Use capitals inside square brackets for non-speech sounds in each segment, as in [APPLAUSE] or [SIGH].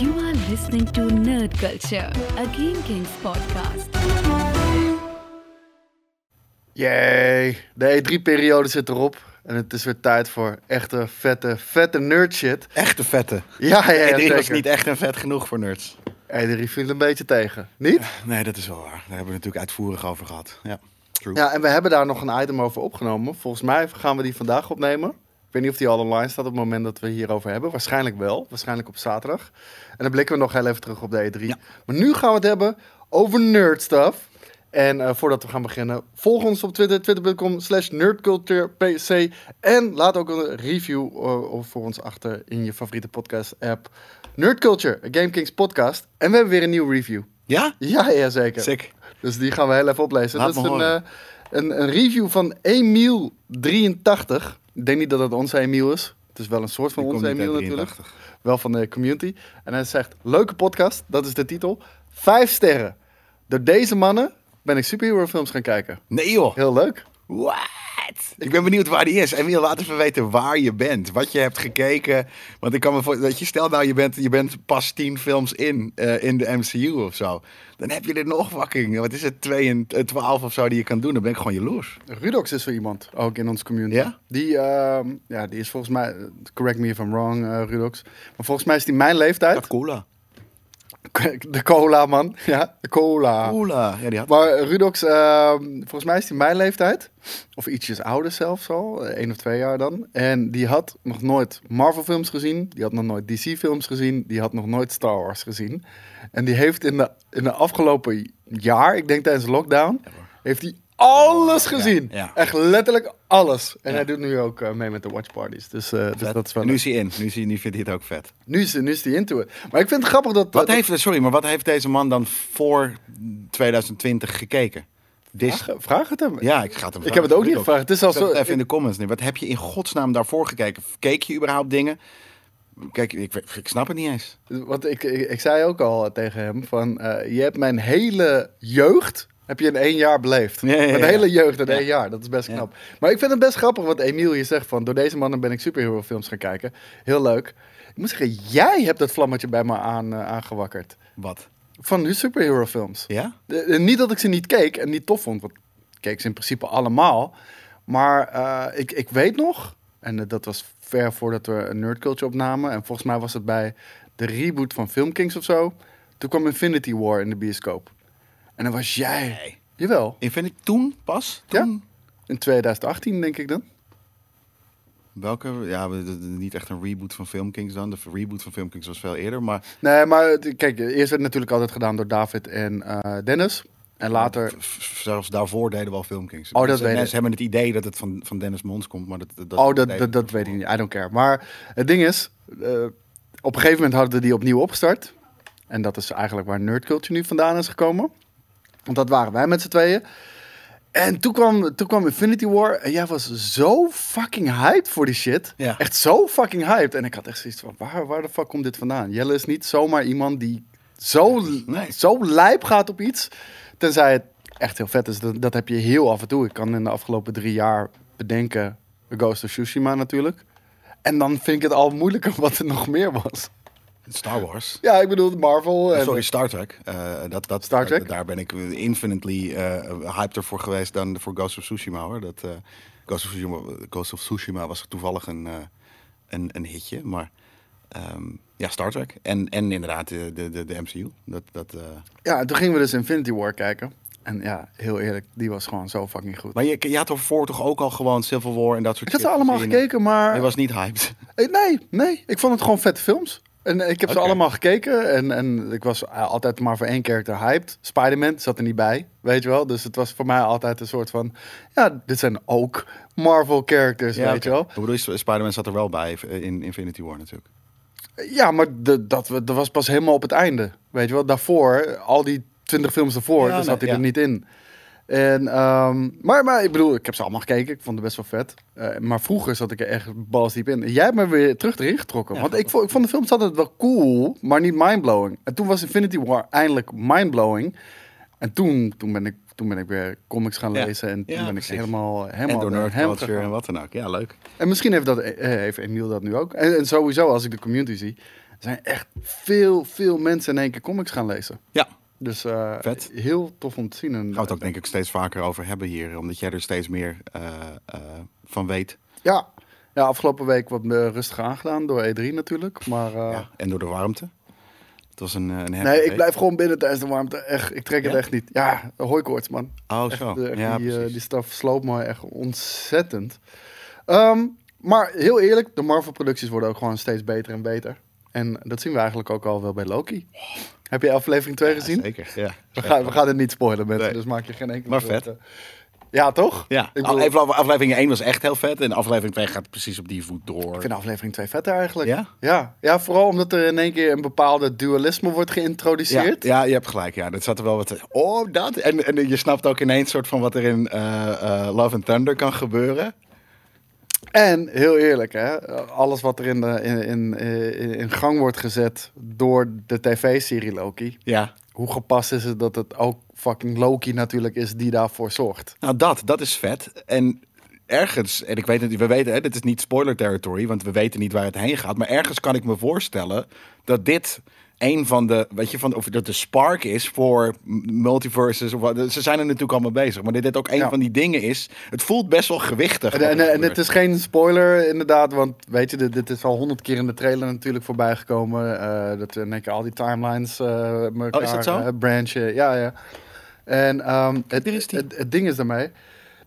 You are listening to Nerd Culture, a Game Kings podcast. Yay, de E3-periode zit erop. En het is weer tijd voor echte, vette, vette nerd shit. Echte vette. Ja, ja, ja E3 was zeker. niet echt en vet genoeg voor nerds. E3 viel een beetje tegen. Niet? Nee, dat is wel waar. Daar hebben we natuurlijk uitvoerig over gehad. Ja, true. Ja, en we hebben daar nog een item over opgenomen. Volgens mij gaan we die vandaag opnemen. Ik weet niet of die al online staat op het moment dat we hierover hebben. Waarschijnlijk wel. Waarschijnlijk op zaterdag. En dan blikken we nog heel even terug op de E3. Ja. Maar nu gaan we het hebben over nerd stuff. En eh, voordat we gaan beginnen, volg ons op Twitter, twitter.com slash nerdculturepc. En laat ook een review eh, voor ons achter in je favoriete podcast app. Nerdculture, Game Kings podcast. En we hebben weer een nieuwe review. Ja? Ja, ja zeker. Sick. Dus die gaan we heel even oplezen. Laat dat is een, eh, een, een review van Emiel83. Ik denk niet dat het onze Emiel is. Het is wel een soort van onze Emiel natuurlijk. 83. Wel van de community. En hij zegt, leuke podcast, dat is de titel. Vijf sterren. Door deze mannen ben ik superhero films gaan kijken. Nee joh. Heel leuk. Ik ben benieuwd waar die is. En wil laat even weten waar je bent. Wat je hebt gekeken. Want ik kan me voor, dat je stel nou je bent, je bent pas tien films in, eh, in de MCU of zo. Dan heb je er nog fucking, wat is het, 2 en eh, 12 of zo die je kan doen. Dan ben ik gewoon jaloers. Rudox is zo iemand, ook in onze community. Ja? Die, ehm, ja, die is volgens mij, correct me if I'm wrong, eh, Rudox. Maar volgens mij is die mijn leeftijd. Cola. [LAUGHS] De cola, man. Ja, de cola. Cola. Ja, die had Maar Rudox, ehm, volgens mij is hij mijn leeftijd. Of ietsjes ouder zelfs al. eh, één of twee jaar dan. En die had nog nooit Marvel films gezien. Die had nog nooit DC films gezien. Die had nog nooit Star Wars gezien. En die heeft in de, in de afgelopen jaar, ik denk tijdens de lockdown, heeft hij alles gezien. ja. Echt letterlijk alles. En hij doet nu ook eh, mee met de watchparties. Dus, eh, dus dat is wel nu is hij in. Nu, is hij, nu vindt hij het ook vet. nu, is, nu is hij into it. Maar ik vind het grappig dat... Wat dat- heeft, sorry, maar wat heeft deze man dan voor 2020 gekeken? Dis Vraag, vraag het hem. ja, ik ga het hem Ik heb het ook niet gevraagd. Het is al Zet het zo... even in de comments nu. Wat heb je in godsnaam daarvoor gekeken? Keek je überhaupt dingen? Kijk, ik, ik snap het niet eens. Want ik, ik, ik zei ook al tegen hem van, eh, je hebt mijn hele jeugd, heb je in één jaar beleefd. Ja, ja. hele jeugd in één jaar, dat is best knap. Maar ik vind het best grappig wat Emiel hier zegt van, door deze mannen ben ik superhero films gaan kijken. Heel leuk. Ik moet zeggen, jij hebt dat vlammetje bij me aan, eh, aangewakkerd. Wat? Van nu superhero films. Ja? Niet dat ik ze niet keek en niet tof vond, want ik keek ze in principe allemaal. Maar eh, ik, ik weet nog, en eh, dat was ver voordat we een Nerd Culture opnamen. En volgens mij was het bij de reboot van Film Kings of zo. Toen kwam Infinity War in de bioscoop. En dan was jij. Nee. Jawel, Infinity toen pas? Ja. Toen? in 2018 denk ik dan. Welke? Ja, niet echt een reboot van Film Kings dan. De reboot van Film Kings was veel eerder, maar Nee, maar kijk, eerst werd het natuurlijk altijd gedaan door David en eh, Dennis. En later. zelfs daarvoor deden we al Film Kings. Oh, dat weet ik. Mensen hebben het idee dat het van, van Dennis Mons komt, maar dat, dat, oh, dat, dat, we dat weet ik niet. I don't care. Maar het ding is, eh, op een gegeven moment hadden we die opnieuw opgestart. En dat is eigenlijk waar Nerd Culture nu vandaan is gekomen. Want dat waren wij met z'n tweeën. En toen kwam, toen kwam Infinity War. En jij was zo fucking hyped voor die shit. Ja. Echt zo fucking hyped. En ik had echt zoiets van, waar, waar de fuck komt dit vandaan? Jelle is niet zomaar iemand die zo, Nee. zo lijp gaat op iets. Tenzij het echt heel vet is. Dat, dat heb je heel af en toe. Ik kan in de afgelopen drie jaar bedenken... Ghost of Tsushima natuurlijk. En dan vind ik het al moeilijker [LAUGHS] wat er nog meer was. Star Wars. Ja, ik bedoel Marvel. En, Sorry, Star Trek. Eh, dat, dat, Star Trek? Daar ben ik infinitely eh hyped voor geweest dan voor Ghost of Tsushima hoor. Dat, eh, Ghost, of Tsushima Ghost of Tsushima was toevallig een, een, een hitje. Maar ehm, ja, Star Trek. En, en inderdaad de, de, de, MCU. Dat, dat, Ja, en toen gingen we dus Infinity War kijken. En ja, heel eerlijk, die was gewoon zo fucking goed. Maar je, je had ervoor toch ook al gewoon Civil War en dat soort Ik had ze allemaal gezien? gekeken, maar... Je was niet hyped. Nee, nee. Ik vond het gewoon vette films. En ik heb ze allemaal gekeken. En, en ik was eh, altijd maar voor één karakter hyped. Spider-Man zat er niet bij, weet je wel. Dus het was voor mij altijd een soort van... Ja, dit zijn ook Marvel characters, weet je wel. Ik bedoel, Spider-Man zat er wel bij in Infinity War natuurlijk. Ja, maar de, dat, we- dat was pas helemaal op het einde. Weet je wel, daarvoor, al die twintig films ervoor, Ja, daar zat nee, hij er niet in. En, ehm, maar, maar ik bedoel, ik heb ze allemaal gekeken. Ik vond het best wel vet. Eh, maar vroeger zat ik er echt balsdiep in. Jij hebt me weer terug erin getrokken. Ja, Want ik vond, ik vond de films altijd wel cool, maar niet mindblowing. En toen was Infinity War eindelijk mindblowing. En toen, toen, ben, ik, toen ben ik weer comics gaan Ja. lezen. En toen Ja, ben ik precies. helemaal, En helemaal door hem gegaan. en wat dan ook. Ja, leuk. En misschien heeft, dat, eh, heeft Emiel dat nu ook. En, en sowieso, als ik de community zie. zijn echt veel, veel mensen in één keer comics gaan lezen. Ja, Dus eh, Vet. heel tof om te zien. En, gaan we het ook denk ik steeds vaker over hebben hier. Omdat jij er steeds meer eh, eh, van weet. Ja. ja, afgelopen week wat rustig aangedaan door E3 natuurlijk. Maar Ja. En door de warmte. Het was een, een nee, ik blijf gewoon binnen tijdens de warmte. Echt, ik trek het Ja? echt niet. Ja, hooikoorts man. Oh, Echt, zo. echt ja, die, die staf sloopt me echt ontzettend. Ehm, maar heel eerlijk, de Marvel-producties worden ook gewoon steeds beter en beter. En dat zien we eigenlijk ook al wel bij Loki. Heb je aflevering 2 Ja, gezien? zeker, ja. We gaan, we gaan het niet spoilen, mensen, Nee. dus maak je geen enkele Maar zorgen. vet. Ja, toch? Ja, Ik, bedoel, aflevering 1 was echt heel vet. En aflevering 2 gaat precies op die voet door. ik vind aflevering 2 vetter eigenlijk. Ja? ja? Ja, vooral omdat er in één keer een bepaalde dualisme wordt ja, geïntroduceerd. ja, je hebt gelijk. Ja, dat zat er wel wat. Oh, dat. En, en je snapt ook ineens soort van wat er in eh, eh, Love and Thunder kan gebeuren. En heel eerlijk, hè, alles wat er in, de, in, in, in, in gang wordt gezet door de tv-serie Loki. Ja. Hoe gepast is het dat het ook fucking Loki natuurlijk is die daarvoor zorgt? Nou, dat, dat is vet. En ergens, en ik weet het, we weten, hè, dit is niet spoiler territory, want we weten niet waar het heen gaat. Maar ergens kan ik me voorstellen dat dit een van de, weet je, van, of dat de spark is voor multiverses. Of wat. Ze zijn er natuurlijk allemaal bezig, maar dit, dit ook een Ja. van die dingen is. Het voelt best wel gewichtig. En, en, het is geen spoiler inderdaad, want weet je, dit, dit is al honderd keer in de trailer natuurlijk voorbij gekomen. eh, dat we in één keer al die timelines met Oh, is dat zo? eh, branchen. Ja, ja. En ehm, het, Hier is die. het, het ding is daarmee,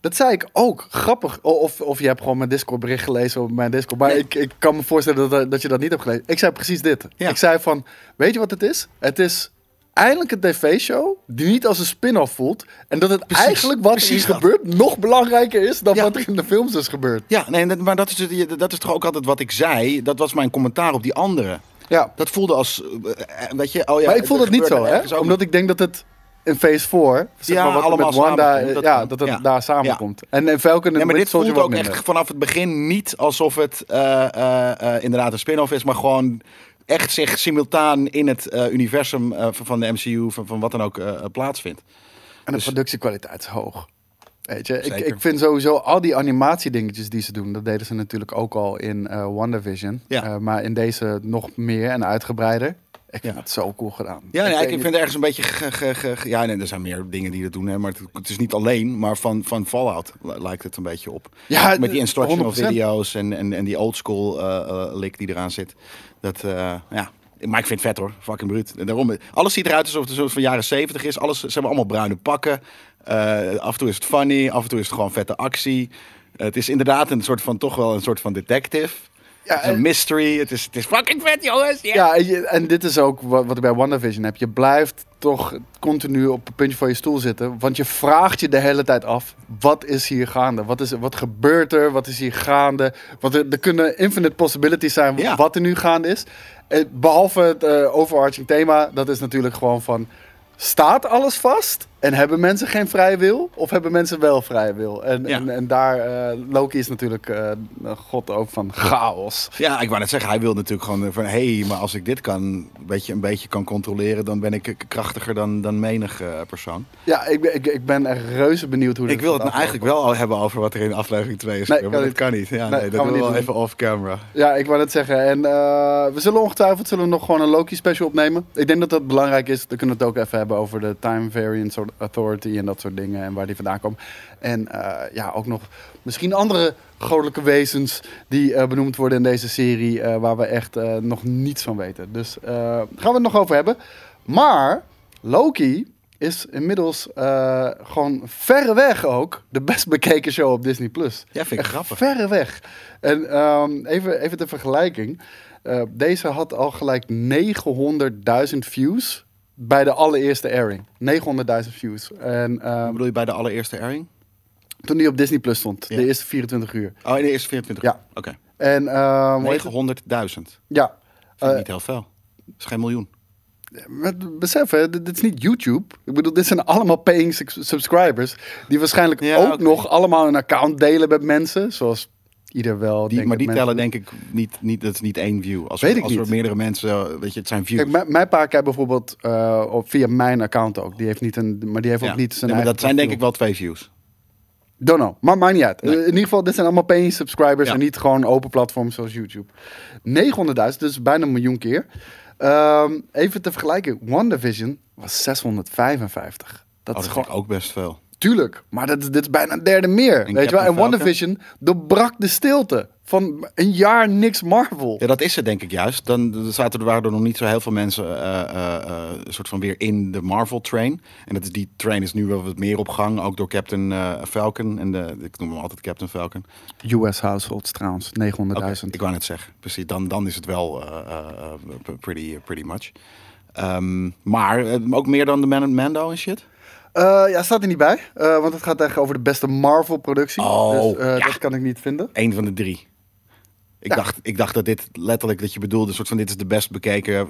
dat zei ik ook, grappig. Of, of je hebt gewoon mijn Discord bericht gelezen op mijn Discord. Maar Nee. ik, ik kan me voorstellen dat, dat je dat niet hebt gelezen. Ik zei precies dit. Ja. Ik zei van, weet je wat het is? Het is eindelijk een tv-show die niet als een spin-off voelt. En dat het Precies, eigenlijk wat hier dat. gebeurt nog belangrijker is dan Ja. wat er in de films is gebeurd. Ja, nee, maar dat is, dat is toch ook altijd wat ik zei. Dat was mijn commentaar op die andere. Ja. Dat voelde als, eh, weet je, oh ja. maar ik voel er het niet zo, hè? Omdat ik denk dat het in phase 4, zeg Ja, maar, wat allemaal met Wanda, dat ja, kan. dat het Ja. daar samenkomt. En in Falcon en Ja, maar dit voelt ook echt vanaf het begin niet alsof het eh, eh, eh, inderdaad een spin-off is, maar gewoon echt zich simultaan in het eh, universum eh, van de MCU, van, van wat dan ook, eh, plaatsvindt. En de dus- productiekwaliteit is hoog. Weet je, ik, ik vind sowieso al die animatiedingetjes die ze doen, dat deden ze natuurlijk ook al in eh WandaVision. Ja. Eh, maar in deze nog meer en uitgebreider. [LAUGHS] Ik vind Ja. het zo cool gedaan. Ja, nee, ik, weet vind het ergens een beetje. ge- ge- ge- ge- ja, nee, er zijn meer dingen die dat doen, hè, maar het, het is niet alleen, maar van, van Fallout li- lijkt het een beetje op. Ja, Met die instructional 100%. video's en, en, en die oldschool eh eh lik die eraan zit. Dat, eh, ja. Maar ik vind het vet hoor, fucking bruut. En Daarom, alles ziet eruit alsof het een soort van jaren 70 is. Alles, ze hebben allemaal bruine pakken. Eh, af en toe is het funny, af en toe is het gewoon vette actie. het is inderdaad een soort van, toch wel een soort van detective. Ja, het is een en- mystery. Het is, het is fucking vet, jongens. Yeah. Ja, en, je- en dit is ook wat, wat ik bij WandaVision heb. Je blijft toch continu op het puntje van je stoel zitten. Want je vraagt je de hele tijd af, wat is hier gaande? Wat, is, wat gebeurt er? Wat is hier gaande? Want er, er kunnen infinite possibilities zijn Ja. wat er nu gaande is. Eh, behalve het eh, overarching thema, dat is natuurlijk gewoon van... Staat alles vast? En hebben mensen geen vrije wil? Of hebben mensen wel vrije wil? En, Ja. en, en daar, eh, Loki is natuurlijk een god ook van chaos. Ja, ik wou net zeggen, hij wil natuurlijk gewoon van... hé, hey, maar als ik dit kan, een beetje, een beetje kan controleren... dan ben ik krachtiger dan, dan menig eh, persoon. Ja, ik, ben- ik, ik ben echt reuze benieuwd hoe dit Ik wil het nou eigenlijk wel al hebben over wat er in aflevering 2 is. Nee, kan maar niet. dat kan niet. Ja, Nee, dat doen we wel doen. even off-camera. Ja, ik wou net zeggen. En we zullen ongetwijfeld zullen we nog gewoon een Loki special opnemen. Ik denk dat dat belangrijk is. Dan kunnen we het ook even hebben over de Time Variance Authority en dat soort dingen. En waar die vandaan komen. En eh, ja, ook nog misschien andere goddelijke wezens die eh, benoemd worden in deze serie. eh, waar we echt nog niets van weten. Dus gaan we het nog over hebben. Maar Loki is inmiddels gewoon verreweg ook de best bekeken show op Disney+. Plus. Ja, vind ik Echt grappig. Verre weg. En ehm, even, even ter vergelijking. Deze had al gelijk 900.000 views bij de allereerste airing. 900.000 views. En ehm, Wat bedoel je bij de allereerste airing? toen die op Disney Plus stond, Ja. de eerste 24 uur. Oh, in de eerste 24 Ja. Oké. En ehm, heet het? 900.000. ja. Vind Eh, niet heel veel. Dat is geen miljoen. met, besef, hè, dit, dit is niet YouTube. Ik bedoel, dit zijn allemaal paying sub- subscribers. Die waarschijnlijk Ja, ook nog allemaal een account delen met mensen. Zoals ieder wel. Die, maar die mensen tellen denk ik niet, niet, dat is niet één view. Als, Weet ik als er meerdere mensen, eh, weet je, het zijn views. Kijk, mijn, mijn pa kijkt bijvoorbeeld eh, op, via mijn account ook. Die heeft niet een, maar die heeft Ja. ook niet zijn Nee, maar eigen dat zijn denk ik wel twee views. Don't know. Maar maakt niet uit. Nee. Eh, in ieder geval, dit zijn allemaal paying subscribers Ja. en niet gewoon open platforms zoals YouTube. 900.000, dus bijna een miljoen keer. Ehm, even te vergelijken, WandaVision was 655. Dat Oh, is dat gewoon vind ik ook best veel. Tuurlijk, maar dat, is- dit is bijna een derde meer. weet je wel? En? WandaVision doorbrak de stilte van een jaar niks Marvel. Ja, dat is het denk ik juist. Dan zaten er, waren er nog niet zo heel veel mensen een soort van weer in de Marvel train. En dat is, die train is nu wel wat meer op gang, ook door Captain Falcon. En de, ik noem hem altijd Captain Falcon. US households trouwens, 900.000. Oké, ik wou net zeggen, precies. Dan, dan is het wel pretty, pretty much. Ehm, maar ook meer dan de Man Mando en shit. Eh, ja, staat er niet bij. eh, want het gaat echt over de beste Marvel-productie. Oh, dus eh, ja. dat kan ik niet vinden. Eén van de drie. Ik, Ja. dacht, ik dacht dat dit letterlijk dat je bedoelde, een soort van dit is de best bekeken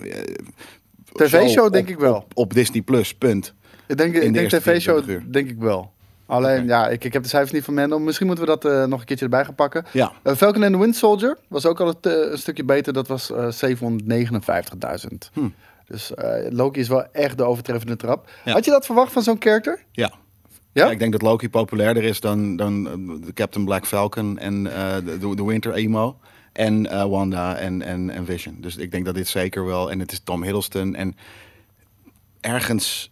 TV-show show denk ik wel. Op, op Disney Plus, punt. Ik denk, ik denk tv-show 24 uur. denk ik wel. Alleen, ja, ik, ik heb de cijfers niet van Mendel. Misschien moeten we dat nog een keertje erbij gaan pakken. Ja. Falcon and the Wind Soldier was ook al het, een stukje beter. Dat was eh 759.000. Hm. Dus eh, Loki is wel echt de overtreffende trap. Ja. Had je dat verwacht van zo'n character? Ja. Ja? Ja, ik denk dat Loki populairder is dan, dan eh, de Captain Black Falcon en eh, de, de, Winter Emo. En Wanda en, en, en Vision. Dus ik denk dat dit zeker wel. En het is Tom Hiddleston. En ergens.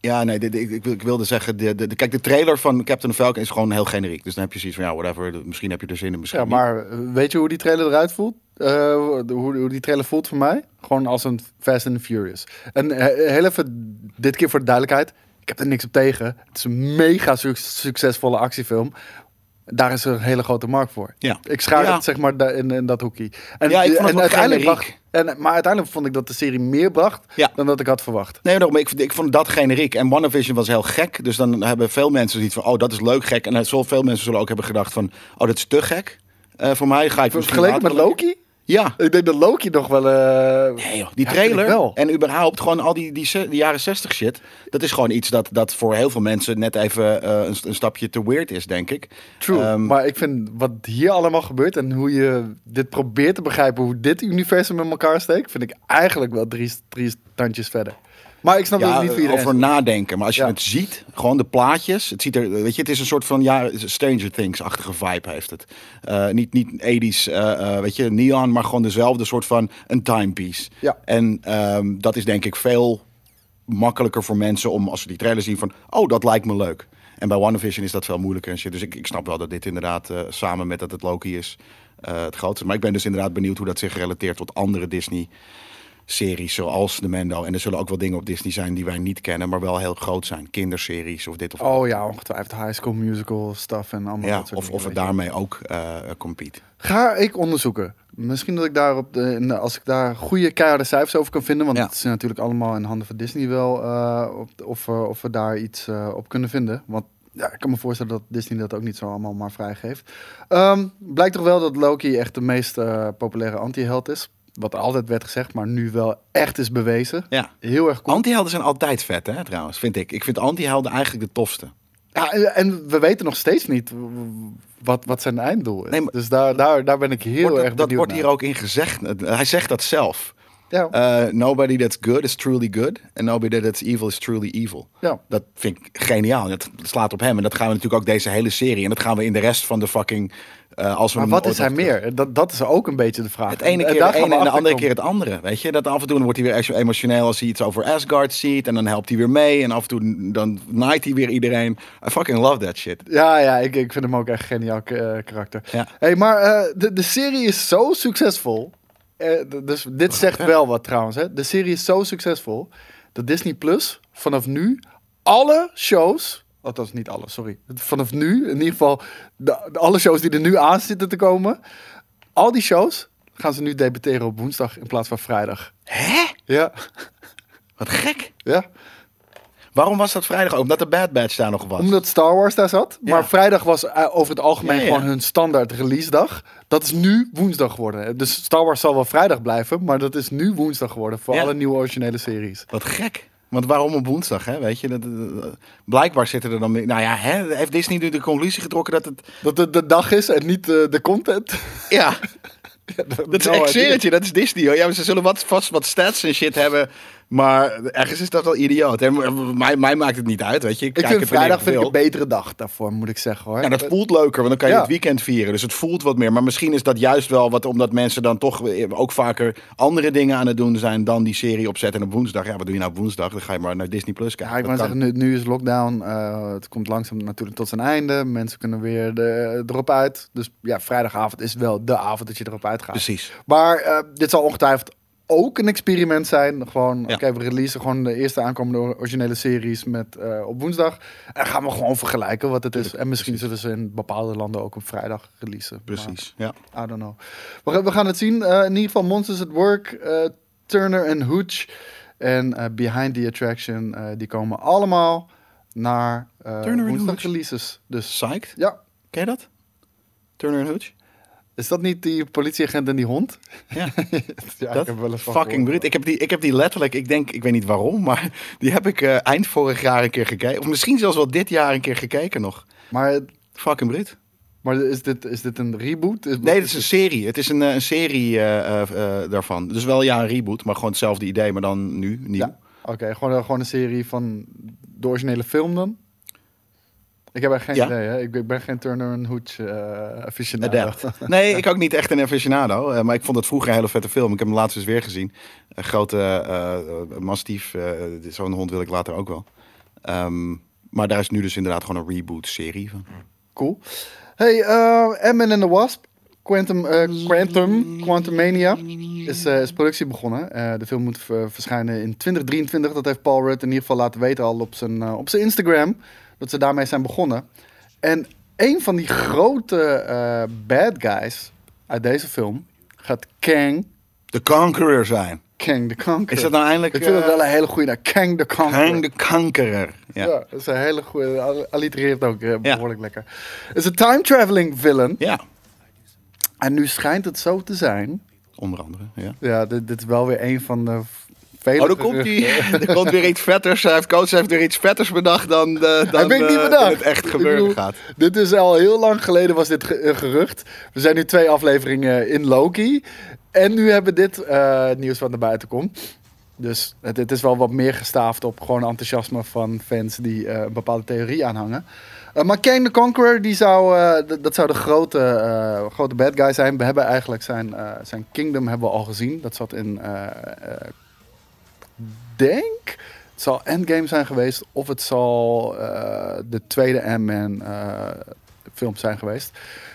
Ja, nee, dit- ik, ik, wilde zeggen. De, de, kijk, de trailer van Captain Falcon is gewoon heel generiek. Dus dan heb je zoiets van ja, whatever. Misschien heb je er zin in. Misschien Ja, maar weet je hoe die trailer eruit voelt? Eh, hoe, hoe die trailer voelt voor mij? Gewoon als een Fast and Furious. En eh, heel even, dit keer voor de duidelijkheid. Ik heb er niks op tegen. Het is een mega su- succesvolle actiefilm. Daar is er een hele grote markt voor. Ja. Ik schaar Ja. het zeg maar in, in dat hoekje. En, Ja, ik vond het en uiteindelijk generiek. bracht, en, maar uiteindelijk vond ik dat de serie meer bracht Ja. dan dat ik had verwacht. Nee, daarom, ik, ik vond dat generiek. En WandaVision was heel gek. Dus dan hebben veel mensen zoiets van, oh, dat is leuk, gek. En veel mensen zullen ook hebben gedacht van, oh, dat is te gek. Eh, voor mij ga ik Vergeleken met Loki? Ja. Ik denk dat Loki nog wel... eh, Nee, joh, die trailer en überhaupt gewoon al die, die, jaren 60 shit. Dat is gewoon iets dat, dat voor heel veel mensen net even eh, een, een stapje te weird is, denk ik. True, Ehm, maar ik vind wat hier allemaal gebeurt en hoe je dit probeert te begrijpen, hoe dit universum in elkaar steekt, vind ik eigenlijk wel drie, drie standjes verder. Maar ik snap ja, het niet voor iedereen over nadenken. Maar als je Ja. het ziet, gewoon de plaatjes. Het ziet er, weet je, het is een soort van ja, Stranger Things-achtige vibe heeft het. Eh, niet, niet 80s, eh, eh, weet je, neon, maar gewoon dezelfde soort van een timepiece. Ja. En ehm, dat is denk ik veel makkelijker voor mensen om als ze die trailer zien van, oh, dat lijkt me leuk. En bij WandaVision is dat veel moeilijker en shit. Dus ik, ik snap wel dat dit inderdaad samen met dat het Loki is het grootste. Maar ik ben dus inderdaad benieuwd hoe dat zich relateert tot andere Disney series zoals de Mendo. En er zullen ook wel dingen op Disney zijn die wij niet kennen, maar wel heel groot zijn. Kinderseries of dit of dat. Oh ja, ongetwijfeld high school musical stuff en allemaal ja, dat soort of, dingen, of het daarmee ook eh compete. Ga ik onderzoeken. Misschien dat ik daar op de, als ik daar goede keiharde cijfers over kan vinden, want Ja. het is natuurlijk allemaal in handen van Disney wel, eh, of, eh, of we daar iets op kunnen vinden. Want ja, ik kan me voorstellen dat Disney dat ook niet zo allemaal maar vrijgeeft. Ehm blijkt toch wel dat Loki echt de meest populaire anti-held is. Wat altijd werd gezegd, maar nu wel echt is bewezen. Ja. Heel erg cool. Antihelden zijn altijd vet, hè, trouwens, vind ik. Ik vind antihelden eigenlijk de tofste. Ja, en- we weten nog steeds niet wat, wat zijn einddoel is. Nee, maar- dus daar, daar, daar ben ik heel Wordt dat, erg dat benieuwd wordt naar. hier ook in gezegd. Hij zegt dat zelf. Ja, Eh, nobody that's good is truly good. And nobody that's evil is truly evil. ja. Dat vind ik geniaal. Dat slaat op hem. En dat gaan we natuurlijk ook deze hele serie. En dat gaan we in de rest van de fucking... eh, als we Maar wat is hij meer? Dat, dat is ook een beetje de vraag. Het ene En keer we ene en de andere keer het andere. Weet je, dat af en toe wordt hij weer emotioneel als hij iets over Asgard ziet. En dan helpt hij weer mee. En af en toe dan naait hij weer iedereen. I fucking love that shit. Ja, ja ik, ik vind hem ook echt een geniaal eh, karakter. Ja. Hey, maar eh, de, de serie is zo succesvol. Eh, dus dit [LAUGHS] zegt wel wat trouwens. Hè. De serie is zo succesvol dat Disney Plus vanaf nu alle shows. Althans, niet alle, sorry. Vanaf nu, in ieder geval, de, de- alle shows die er nu aan zitten te komen. Al die shows gaan ze nu debuteren op woensdag in plaats van vrijdag. Hè? Ja, Wat gek. ja. Waarom was dat vrijdag? Omdat de Bad Batch daar nog was. Omdat Star Wars daar zat. Ja. Maar vrijdag was eh, over het algemeen Ja, ja. gewoon hun standaard release dag. Dat is nu woensdag geworden. Dus Star Wars zal wel vrijdag blijven. Maar dat is nu woensdag geworden voor Ja. alle nieuwe originele series. Wat gek. Want waarom op woensdag, hè? Weet je, dat, dat- blijkbaar zitten er dan. Nou ja, hè? heeft Disney nu de conclusie getrokken dat het... Dat het de dag is en niet eh, de content. Ja, [LAUGHS] dat is Nou, echt serieus, dat is Disney, hoor. Ja, maar ze zullen wat, vast wat stats en shit hebben Maar ergens is dat wel idioot. En mij, mij maakt het niet uit, weet je. Ik kijk vind het vrijdag vind ik wil. een betere dag daarvoor, moet ik zeggen hoor. Ja, dat voelt leuker, want dan kan je Ja. het weekend vieren. Dus het voelt wat meer. Maar misschien is dat juist wel wat, omdat mensen dan toch ook vaker andere dingen aan het doen zijn dan die serie opzetten. En op woensdag, ja, wat doe je nou op woensdag? Dan ga je maar naar Disney Plus kijken. Ja, ik wou kan. zeggen, nu, nu is lockdown. eh, het komt langzaam natuurlijk tot zijn einde. Mensen kunnen weer de, erop uit. Dus ja, vrijdagavond is wel de avond dat je erop uitgaat. Precies. Maar eh, dit zal ongetwijfeld ook een experiment zijn. Gewoon, Ja. oké, we releasen gewoon de eerste aankomende originele series met, eh, op woensdag. En gaan we gewoon vergelijken wat het is. En misschien zullen ze in bepaalde landen ook op vrijdag releasen. Precies, ja. I don't know. We, gaan- we gaan het zien. Eh, in ieder geval Monsters at Work, eh, Turner en Hooch en eh, Behind the Attraction. die komen allemaal naar woensdag releases. Dus Psyched? ja, Ken je dat? Turner en Hooch? Is dat niet die politieagent en die hond? Ja. [LAUGHS] ja, dat ik heb wel eens fucking bruut. Ik heb, die, ik heb die letterlijk, ik denk, ik weet niet waarom, maar [LAUGHS] die heb ik eh, eind vorig jaar een keer gekeken. Of misschien zelfs wel dit jaar een keer gekeken nog. Maar, Fucking bruut. maar is, dit, is dit een reboot? Is, Nee, het is een serie. Het is een, eh, een serie eh, daarvan. Dus wel ja, een reboot, maar gewoon hetzelfde idee, maar dan nu, nieuw. Ja, oké. gewoon, gewoon een serie van de originele film dan? Ik heb echt geen Ja. idee, hè? Ik, ben geen Turner en Hooch eh aficionado. Adapt. Nee, ik ook niet echt een aficionado. eh, maar ik vond het vroeger een hele vette film. Ik heb hem laatst eens weer gezien. Een grote eh, mastief. Zo'n hond wil ik later ook wel. Ehm, maar daar is nu dus inderdaad gewoon een reboot-serie van. Cool. Hey, eh Ant-Man and the Wasp. Quantum, Quantum, Quantumania is, is productie begonnen. De film moet verschijnen in 2023. Dat heeft Paul Rudd in ieder geval laten weten al op zijn, op zijn Instagram. Dat ze daarmee zijn begonnen. En een van die grote eh, bad guys uit deze film gaat Kang, The Conqueror zijn. Kang the Conqueror. Is dat nou eindelijk... Ik vind het eh, wel een hele goede naam. Kang the Conqueror. Kang de Conqueror. Ja. Ja. dat is een hele goede. al- Allitereert ook eh, Ja. behoorlijk lekker. Het is een time traveling villain. ja, En nu schijnt het zo te zijn. onder andere. Ja. Ja, dit, dit is wel weer een van de Oh, er komt, geruchten. [LAUGHS] er komt weer iets vetters. Hij heeft, coach heeft weer iets vetters bedacht dan, eh, dan niet eh, bedacht. het echt gebeuren bedoel, gaat. Dit is al heel lang geleden was dit ge- gerucht. We zijn nu twee afleveringen in Loki. En nu hebben we dit eh, nieuws wat naar buiten komt. Dus het, het is wel wat meer gestaafd op gewoon enthousiasme van fans die een bepaalde theorie aanhangen. Eh, maar Kang the Conqueror, die zou, dat zou de grote, grote bad guy zijn. We hebben eigenlijk zijn, zijn kingdom hebben we al gezien. Dat zat in, denk, het zal Endgame zijn geweest. Of het zal eh, de tweede Ant-Man eh, film zijn geweest.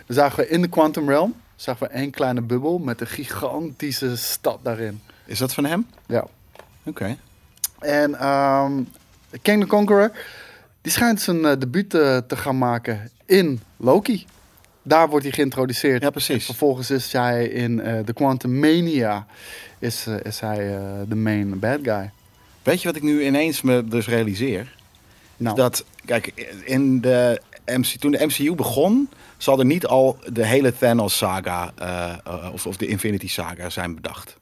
Dan zagen we in de Quantum Realm, zagen we één kleine bubbel met een gigantische stad daarin. Is dat van hem? Ja. Oké. En ehm King the Conqueror, die schijnt zijn eh, debuut te gaan maken in Loki. Daar wordt hij geïntroduceerd. Ja, precies. En vervolgens is hij in de Quantum Mania is, is hij de main bad guy. Weet je wat ik nu ineens me dus realiseer? Nou, Dat, kijk, in de MC, toen de MCU begon, zal er niet al de hele Thanos-saga eh, eh, of, of de Infinity-saga zijn bedacht.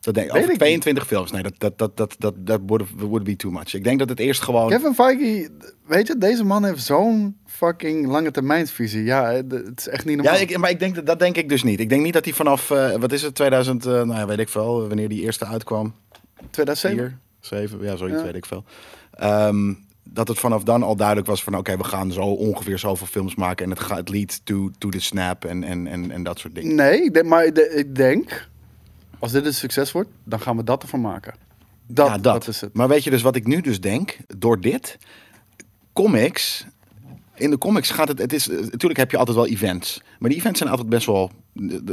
Dat denk Over ik niet. 22 films. Nee, dat, dat, dat, dat, dat, dat would, would be too much. Ik denk dat het eerst gewoon... Kevin Feige, weet je, deze man heeft zo'n fucking lange termijnsvisie. Ja, het is echt niet normaal. Ja, ik, maar ik denk, dat- dat denk ik dus niet. Ik denk niet dat hij vanaf, eh, wat is het, 2000, eh, nou ja, weet ik veel, wanneer die eerste uitkwam. 2007. Vier, zeven, ja, zoiets Ja. weet ik veel. Ehm, dat het vanaf dan al duidelijk was van oké, we gaan zo ongeveer zoveel films maken en het gaat het lead to, to the snap en, en, en, en dat soort dingen. Nee, maar ik de- ik denk, als dit een succes wordt, dan gaan we dat ervan maken. Dat, ja, dat. is het. Maar weet je dus wat ik nu dus denk, door dit, comics, in de comics gaat het, het is, natuurlijk heb je altijd wel events, maar die events zijn altijd best wel,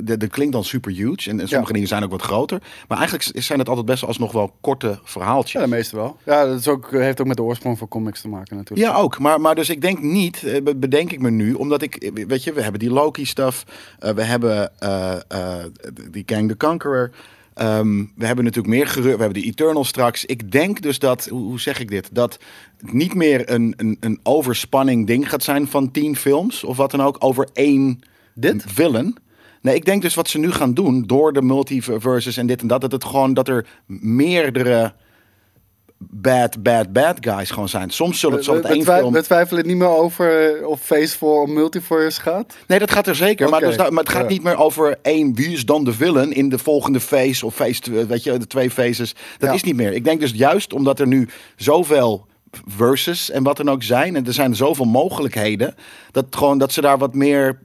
dat klinkt dan super huge en, en sommige Ja. dingen zijn ook wat groter, maar eigenlijk zijn het altijd best wel alsnog wel korte verhaaltjes. Ja, de meeste wel. Ja, dat is ook, heeft ook met de oorsprong van comics te maken natuurlijk. Ja, ook. Maar, maar dus ik denk niet, eh, be- bedenk ik me nu, omdat ik, eh, weet je, we hebben die Loki-stuff, eh, we hebben die Kang the Conqueror, ehm, we hebben natuurlijk meer gerucht, we hebben die Eternal straks. Ik denk dus dat, hoe, hoe zeg ik dit, dat het niet meer een, een, een overspanning ding gaat zijn van tien films of wat dan ook over één Dit? villain. Nee, ik denk dus wat ze nu gaan doen door de multiverses en dit en dat, dat het gewoon dat er meerdere bad, bad, bad guys gewoon zijn. Soms zullen het, we, één we, film... we twijfelen niet meer over eh, of Phase 4 om multiverse gaat. Nee, dat gaat er zeker. Maar, dus, nou- maar het gaat ja. niet meer over één, wie is dan de villain in de volgende phase of phase, weet je, de twee phases. Dat Ja. is niet meer. Ik denk dus juist omdat er nu zoveel verses en wat dan ook zijn, en er zijn zoveel mogelijkheden, dat, gewoon, dat ze daar wat meer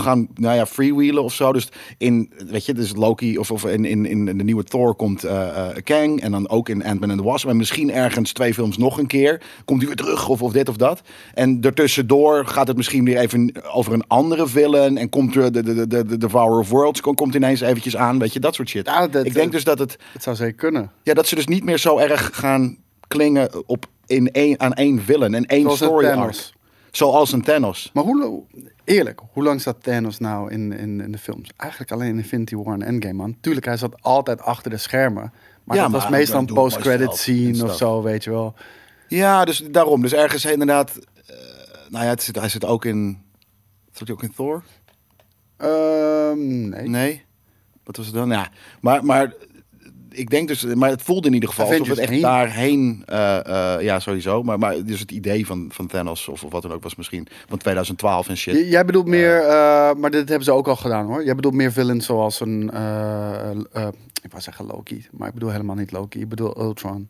gaan, nou ja, freewheelen of zo. Dus in, weet je, dus Loki of, of in, in, in de nieuwe Thor komt eh, Kang en dan ook in Ant-Man and the Wasp. En misschien ergens twee films nog een keer. Komt hij weer terug of, of dit of dat. En ertussendoor gaat het misschien weer even over een andere villain. En komt er de, de, de, de, de Devourer of Worlds komt, komt ineens eventjes aan. Weet je, dat soort shit. Ja, dat- Ik denk dus dat het, Het zou zeker kunnen. ja, dat ze dus niet meer zo erg gaan klingen op in één, aan één villain en één Zoals story arc. Zoals een Thanos. Maar hoe, eerlijk, hoe lang zat Thanos nou in, in, in de films? Eigenlijk alleen in Infinity War en Endgame, man. Tuurlijk, hij zat altijd achter de schermen. Maar Ja, dat maar was meestal een post-credit scene of zo, weet je wel. Ja, dus daarom. Dus ergens inderdaad. eh, nou ja, het zit, hij zit ook in. Zat hij ook in Thor? Ehm, nee. Nee. Wat was het dan? Ja, maar, maar ik denk dus, maar het voelde in ieder geval alsof het echt 1. daarheen, eh, eh, ja sowieso, maar, maar dus het idee van, van Thanos of, of wat dan ook was misschien van 2012 en shit. J- Jij bedoelt meer, eh, maar dit hebben ze ook al gedaan hoor. Jij bedoelt meer villains zoals een, ik wou zeggen Loki, maar ik bedoel helemaal niet Loki. Ik bedoel Ultron.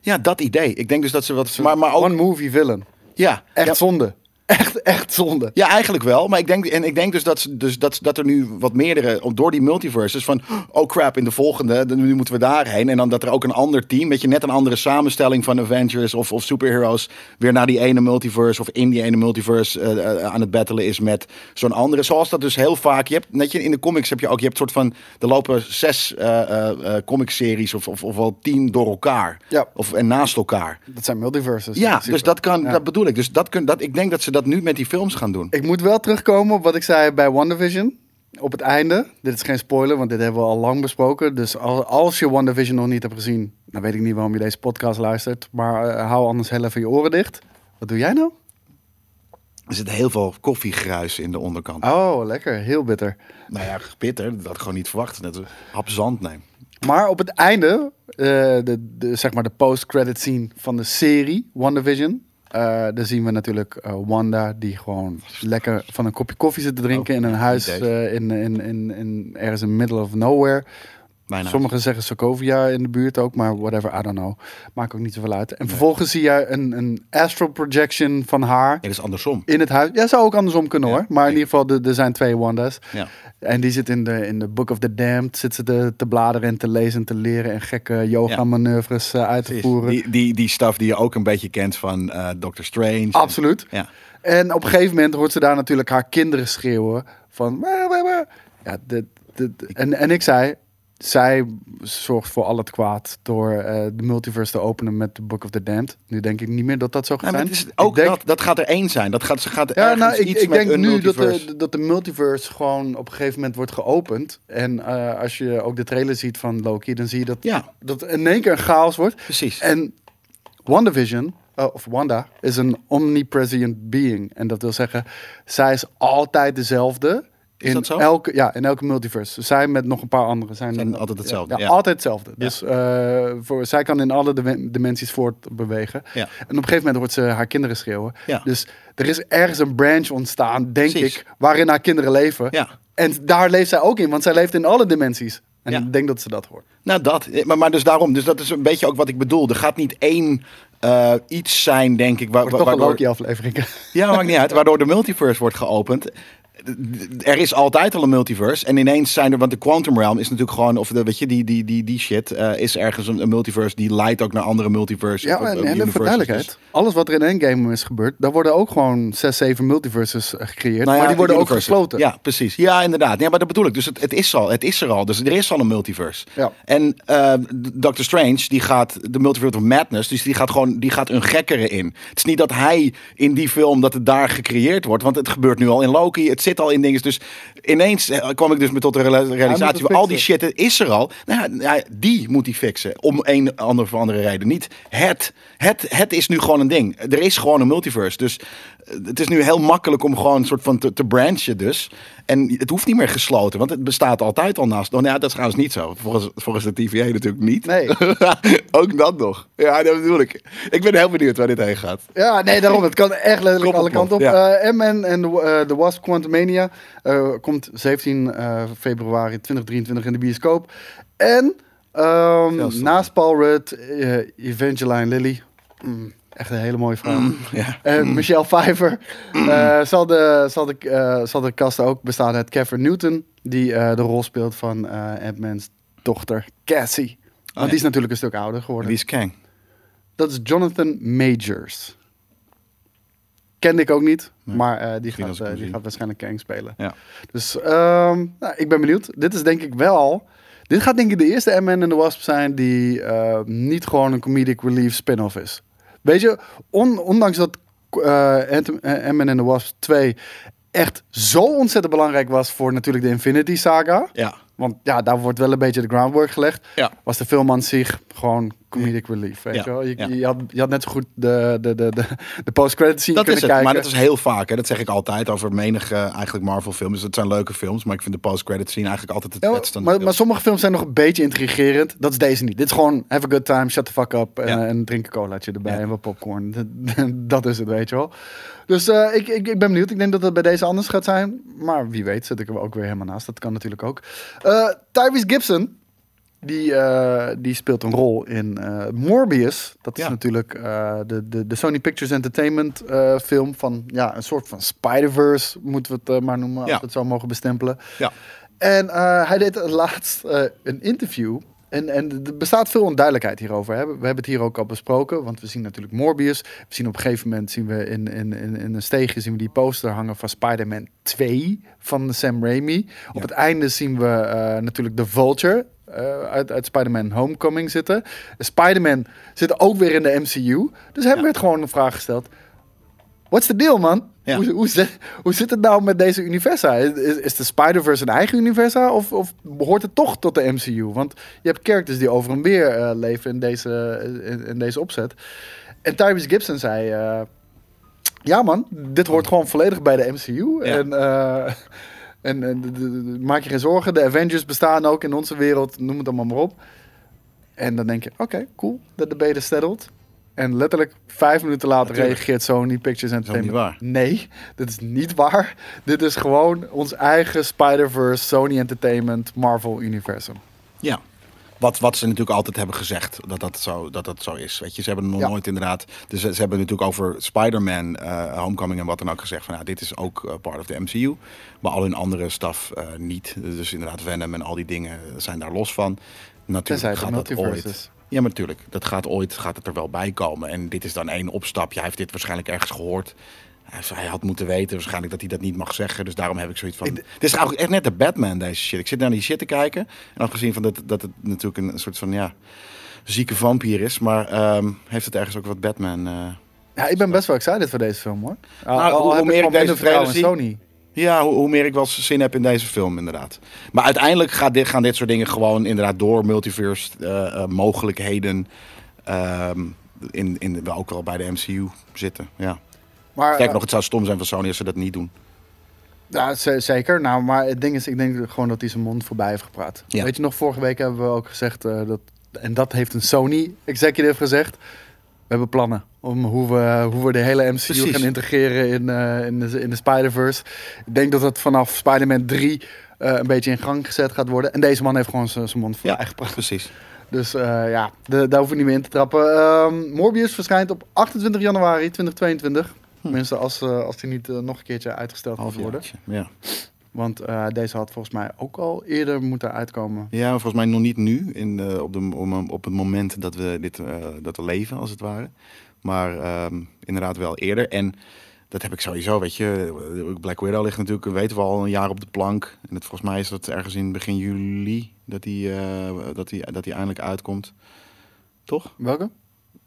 Ja, dat idee. Ik denk dus dat ze wat, maar, maar ook, One movie villain. ja, Echt ja, zonde. Echt, echt zonde. Ja, eigenlijk wel. Maar ik denk, en ik denk dus dat, dus dat, dat er nu wat meerdere, door die multiverses, van oh crap, in de volgende, dan- nu moeten we daarheen. En dan dat er ook een ander team, weet je, net een andere samenstelling van Avengers of, of superheroes, weer naar die ene multiverse of in die ene multiverse eh, eh, aan het battelen is met zo'n andere. Zoals dat dus heel vaak, je hebt, net je, in de comics heb je ook, je hebt soort van, er lopen zes eh, comicseries of, of, of wel tien door elkaar. Ja. Of, en naast elkaar. Dat zijn multiverses. Ja, dus dat kan, Ja. dat bedoel ik. Dus dat kun, dat, ik denk dat ze dat nu met die films gaan doen. Ik moet wel terugkomen op wat ik zei bij WandaVision. Op het einde. Dit is geen spoiler, want dit hebben we al lang besproken. Dus al- als je WandaVision nog niet hebt gezien, dan weet ik niet waarom je deze podcast luistert. Maar eh, hou anders heel even je oren dicht. Wat doe jij nou? Er zit heel veel koffiegruis in de onderkant. Oh, lekker. Heel bitter. Nou ja, bitter. Dat had ik gewoon niet verwacht. Net een hap zand neem. Maar op het einde, eh, de, de, zeg maar de post-credit scene van de serie WandaVision. Eh daar zien we natuurlijk eh, Wanda die gewoon lekker van een kopje koffie zit te drinken Oh, in een huis eh, in, in, in, in ergens in middle of nowhere. Bijna. Sommigen zeggen Sokovia in de buurt ook, maar whatever, I don't know. Maakt ook niet zoveel uit. En vervolgens zie je een, een astral projection van haar dat is andersom. in het huis. Ja, zou ook andersom kunnen hoor. Maar in ieder geval, er zijn twee Wanda's. Ja. En die zit in de, in de Book of the Damned. Zit ze te, te bladeren en te lezen en te leren. En gekke yoga manoeuvres eh, uit te Precies. voeren. Die, die, die stuff die je ook een beetje kent van eh Doctor Strange. Absoluut. Ja. En op een gegeven moment hoort ze daar natuurlijk haar kinderen schreeuwen. Van... Ja, dit, dit, en, en ik zei... Zij zorgt voor al het kwaad door eh, de multiverse te openen met The Book of the Damned. Nu denk ik niet meer dat dat zo gaat zijn. is ook denk, dat, dat gaat er één zijn. Dat gaat, ze gaat Ja, ergens nou, ik, iets ik met denk nu dat de, dat de multiverse gewoon op een gegeven moment wordt geopend. En eh, als je ook de trailer ziet van Loki, dan zie je dat, Ja. dat in één keer een chaos wordt. Precies. En WandaVision, eh, of Wanda, is een omnipresent being. En dat wil zeggen, zij is altijd dezelfde. Is in dat zo? Elke, ja, in elke multiverse. Zij met nog een paar andere zijn, Zijn altijd hetzelfde, Ja, ja. altijd hetzelfde. Dus eh, voor, zij kan in alle dim- dimensies voortbewegen. Ja. En op een gegeven moment hoort ze haar kinderen schreeuwen. Ja. Dus er is ergens een branch ontstaan, denk Precies. ik, waarin haar kinderen leven. Ja. En daar leeft zij ook in, want zij leeft in alle dimensies. En Ja. ik denk dat ze dat hoort. Nou, dat. Eh, Maar, maar dus daarom. Dus dat is een beetje ook wat ik bedoel. Er gaat niet één eh, iets zijn, denk ik. Waar, Wordt toch een waardoor- Loki-aflevering. Ja, maakt niet uit. [LAUGHS] Waardoor de multiverse wordt geopend. Er is altijd al een multiverse. En ineens zijn er, want de Quantum Realm is natuurlijk gewoon, of de, weet je, die, die, die, die shit, eh, is ergens een, een multiverse die leidt ook naar andere multiverses. Ja, en, of en even universes. voor duidelijkheid. Alles wat er in Endgame is gebeurd, daar worden ook gewoon zes, zeven multiverses eh, gecreëerd. Nou ja, maar die worden ook gesloten. Ja, precies. Ja, inderdaad. Ja, maar dat bedoel ik. Dus het, het, is al, het is er al. Dus er is al een multiverse. Ja. En eh, Doctor Strange, die gaat de multiverse of madness, dus die gaat gewoon, die gaat een gekkere in. Het is niet dat hij in die film, dat het daar gecreëerd wordt, want het gebeurt nu al in Loki. Het zit al in dingen. Dus ineens eh, kwam ik dus met tot de realisatie, van al die shit is er al. Nou, ja, ja, die moet hij fixen. Om een ander of andere reden. Niet het. het. Het is nu gewoon een ding. Er is gewoon een multiverse. Dus het is nu heel makkelijk om gewoon een soort van te, te branchen dus. En het hoeft niet meer gesloten, want het bestaat altijd al naast. Oh, nou ja, dat is trouwens niet zo. Volgens, volgens de TVA natuurlijk niet. Nee. [LAUGHS] Ook dat nog. Ja, dat bedoel ik. Ik ben heel benieuwd waar dit heen gaat. Ja, nee, daarom. Het kan echt letterlijk alle kanten op. ja. Eh en de The Wasp Quantumania eh, komt 17 eh, februari 2023 in de bioscoop. En zin. naast Paul Rudd, Evangeline Lilly. Mm, echt een hele mooie vrouw. Ja. En Michelle Pfeiffer. eh, zal, de, zal, de, eh, zal de cast ook bestaan uit Kevin Newton, die eh, de rol speelt van eh Ant-Man's dochter Cassie. Want ja. die is natuurlijk een stuk ouder geworden. Wie is Kang? Dat is Jonathan Majors. Kende ik ook niet, maar eh, die, gaat, eh, die gaat waarschijnlijk Kang spelen. Ja. Dus ehm, nou, ik ben benieuwd. Dit is denk ik wel... Dit gaat denk ik de eerste Ant-Man and the Wasp zijn die eh, niet gewoon een comedic relief spin-off is. Weet je, on- ondanks dat eh, Ant-Man and the Wasp 2 echt zo ontzettend belangrijk was voor natuurlijk de Infinity Saga. Ja. Want ja, daar wordt wel een beetje de groundwork gelegd. Ja. Was de film aan zich gewoon comedic relief, weet Ja, je wel? Je, ja. je, had, je had net zo goed de, de, de, de, de post-credit scene Dat is het, kijken. maar dat is heel vaak. Hè. Dat zeg ik altijd over menige eigenlijk Marvel films. Dus het zijn leuke films, maar ik vind de post-credit scene eigenlijk altijd het Ja, maar, maar sommige films zijn nog een beetje intrigerend. Dat is deze niet. Dit is gewoon have a good time, shut the fuck up. En, Ja. en drink een colaatje erbij en wat popcorn. [LAUGHS] dat is het, weet je wel. Dus eh, ik, ik, ik ben benieuwd. Ik denk dat het bij deze anders gaat zijn. Maar wie weet zit ik er ook weer helemaal naast. Dat kan natuurlijk ook. Eh Tyrese Gibson, die, eh, die speelt een rol in eh, Morbius. Dat is Ja. natuurlijk eh, de, de, de Sony Pictures Entertainment film van ja, een soort van Spider-Verse, moeten we het maar noemen, als we het zo mogen bestempelen. Ja. En hij deed laatst een interview. En, en er bestaat veel onduidelijkheid hierover. Hè. We hebben het hier ook al besproken. Want we zien natuurlijk Morbius. We zien op een gegeven moment zien we in, in, in, in een steegje zien we die poster hangen van Spider-Man 2 van Sam Raimi. Op het einde zien we natuurlijk de Vulture. Eh, uit, uit Spider-Man Homecoming zitten. Spider-Man zit ook weer in de MCU. Dus hem Ja. werd gewoon een vraag gesteld. What's the deal, man? Ja. Hoe, hoe, zit, hoe zit het nou met deze universa? Is, is de Spider-Verse een eigen universa? Of, of behoort het toch tot de MCU? Want je hebt characters die over en weer eh, leven in deze, in, in deze opzet. En Tyrese Gibson zei... eh, ja man, dit hoort gewoon volledig bij de MCU. Ja. En, en, en de- de- de- maak je geen zorgen. De Avengers bestaan ook in onze wereld. Noem het allemaal maar op. En dan denk je, oké, cool. De debate is settled. En letterlijk vijf minuten later Natuurlijk. reageert Sony Pictures Entertainment. niet waar. Nee, dit is niet waar. Dit is gewoon ons eigen Spider-Verse, Sony Entertainment, Marvel universum. Ja. Wat, wat ze natuurlijk altijd hebben gezegd, dat dat zo, dat dat zo is. Weet je, ze hebben nog Ja. nooit inderdaad... Dus ze, ze hebben natuurlijk over Spider-Man, eh, Homecoming en wat dan ook gezegd... van ja, dit is ook eh, part of the MCU. Maar al hun andere staf eh, niet. Dus inderdaad Venom en al die dingen zijn daar los van. Natuurlijk gaat dat ooit... Ja, maar natuurlijk. Dat gaat ooit gaat het er wel bij komen. En dit is dan één opstapje. Hij heeft dit waarschijnlijk ergens gehoord. Hij had moeten weten waarschijnlijk dat hij dat niet mag zeggen. Dus daarom heb ik zoiets van... Het is eigenlijk echt net de Batman, deze shit. Ik zit naar die shit te kijken. En afgezien van dat, dat het natuurlijk een soort van, ja... zieke vampier is. Maar ehm, heeft het ergens ook wat Batman... eh, Ja, ik ben best wel excited voor deze film hoor. Nou, hoe- meer ik deze trailer Sony. Ja, hoe, hoe meer ik wel zin heb in deze film, inderdaad. Maar uiteindelijk gaat dit, gaan dit soort dingen gewoon inderdaad door multiverse eh, eh, mogelijkheden. ehm, in, in, wel ook wel bij de MCU zitten. Ja. Maar, Kijk eh, nog, het zou stom zijn van Sony als ze dat niet doen. Ja, zeker. Nou, maar het ding is, ik denk gewoon dat hij zijn mond voorbij heeft gepraat. Ja. Weet je nog, vorige week hebben we ook gezegd eh, dat, en dat heeft een Sony executive gezegd. We hebben plannen om hoe we, hoe we de hele MCU Precies. gaan integreren in, eh, in de, in de Spider-Verse. Ik denk dat dat vanaf Spider-Man 3 eh, een beetje in gang gezet gaat worden. En deze man heeft gewoon zijn zijn mond voorbij gepraat. precies. Dus ja, de, daar hoef ik niet meer in te trappen. Ehm, Morbius verschijnt op 28 januari 2022. Tenminste, als, eh, als die niet eh, nog een keertje uitgesteld moet worden. Ja. Want eh, deze had volgens mij ook al eerder moeten uitkomen. ja, volgens mij nog niet nu. In, op, de, op het moment dat we, dit, dat we leven, als het ware. Maar ehm, inderdaad wel eerder. En dat heb ik sowieso, weet je. Black Widow ligt natuurlijk, weten we al, een jaar op de plank. En het, volgens mij is dat ergens in begin juli dat die, dat die, dat die eindelijk uitkomt. Toch? Welke?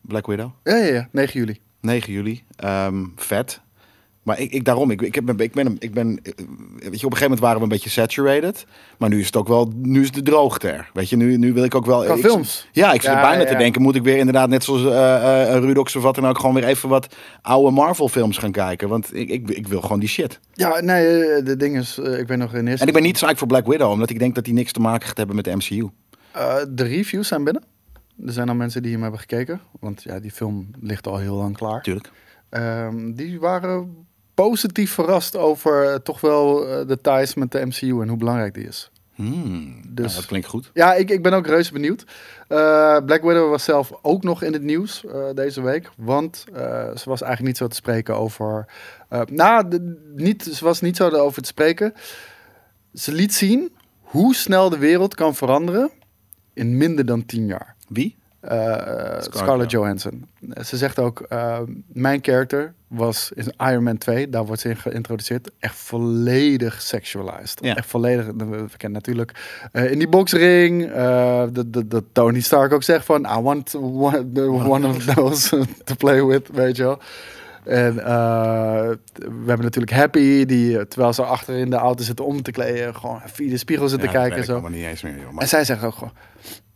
Black Widow? Ja, ja, ja. 9 juli. 9 juli. Ehm, vet. Maar ik, ik daarom, ik, ik, heb, ik ben, ik ben, eh, weet je, op een gegeven moment waren we een beetje saturated. Maar nu is het ook wel, nu is de droogte er. Weet je, nu, nu wil ik ook wel... Qua ik- films? Ja, ik zit Ja, bijna ja, te denken, moet ik weer inderdaad net zoals eh eh Rudox of wat dan ook, gewoon weer even wat oude Marvel films gaan kijken. Want ik, ik, ik wil gewoon die shit. Ja, nee, de ding is, ik ben nog in eerste... En ik ben niet psyched voor Black Widow, omdat ik denk dat die niks te maken gaat hebben met de MCU. Eh, de reviews zijn binnen. Er zijn al mensen die hem hebben gekeken. Want ja, die film ligt al heel lang klaar. Tuurlijk. Ehm, die waren positief verrast over eh, toch wel eh, de ties met de MCU en hoe belangrijk die is. Hmm, Dus- nou, dat klinkt goed. Ja, ik, ik ben ook reuze benieuwd. Eh, Black Widow was zelf ook nog in het nieuws deze week. Want ze was eigenlijk niet zo te spreken over... nou, de- niet, ze was niet zo over te spreken. Ze liet zien hoe snel de wereld kan veranderen in minder dan tien jaar. Wie? Eh, Scarlett Johansson. Ze zegt ook, eh, mijn character was in Iron Man 2, daar wordt ze in geïntroduceerd, echt volledig sexualized. Ja. Echt volledig, we kennen natuurlijk eh, in die boxring, dat, Tony Stark ook zegt van, I want one, of those [LAUGHS] to play with, weet je wel. En we hebben natuurlijk Happy, die terwijl ze achter in de auto zitten om te kleden, gewoon via de spiegel zit te Ja, kijken zo. niet eens meer, joh. Maar- En zij zegt ook gewoon.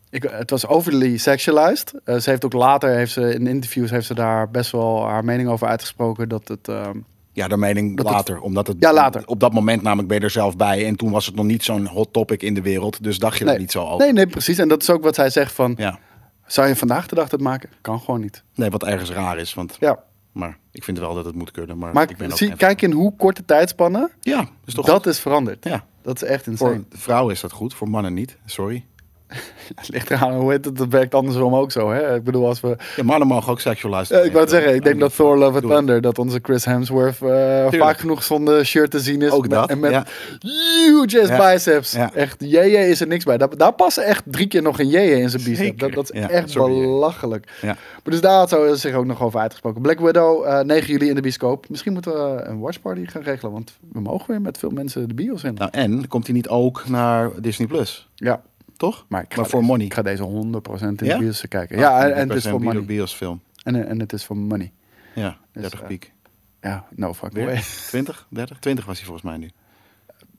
Ik, het was overly sexualized. Eh, ze heeft ook later, heeft ze, in interviews, heeft ze daar best wel haar mening over uitgesproken. Dat het. ehm, Ja, de mening het- later. Omdat het Ja, later. op dat moment namelijk ben je er zelf bij. En toen was het nog niet zo'n hot topic in de wereld. Dus dacht je er nee, niet zo over. nee, nee, precies. En dat is ook wat zij zegt van. Ja. Zou je vandaag de dag dat maken? Kan gewoon niet. Nee, wat ergens raar is. Want, Ja. maar ik vind wel dat het moet kunnen. Maar, Maar ik ben zie, kijk in hoe korte tijdspannen Ja, is toch dat is veranderd. Ja. Dat is echt insane. Voor vrouwen is dat goed, voor mannen niet. Sorry. [LAUGHS] Het ligt eraan hoe het. Dat werkt andersom ook zo. Hè? Ik bedoel, als we. Ja, mannen mogen ook sexualized Ja, ik wou het zeggen, ik denk dat Thor Love and het. Thunder, dat onze Chris Hemsworth eh, vaak genoeg zonder shirt te zien is. Ook dat, En met ja. huge ass biceps. Echt, jeje is er niks bij. Daar, daar passen echt drie keer nog een jeje in zijn bicep. Dat, dat is echt sorry, belachelijk. Ja. Maar dus daar had ze zich ook nog over uitgesproken. Black Widow, eh 9 juli in de bioscoop. Misschien moeten we een watchparty gaan regelen, want we mogen weer met veel mensen de bios in. Nou, en komt hij niet ook naar Disney Plus? Ja, Toch? maar, ik ga Maar voor deze- money. Ik ga deze 100% in Ja? de bios kijken. Ja, en, en het is voor money. biosfilm. En, en het is voor money. Ja, Dus, 30 eh, piek. Ja, no fuck way. Weer? 20? 30? 20 was hij volgens mij nu.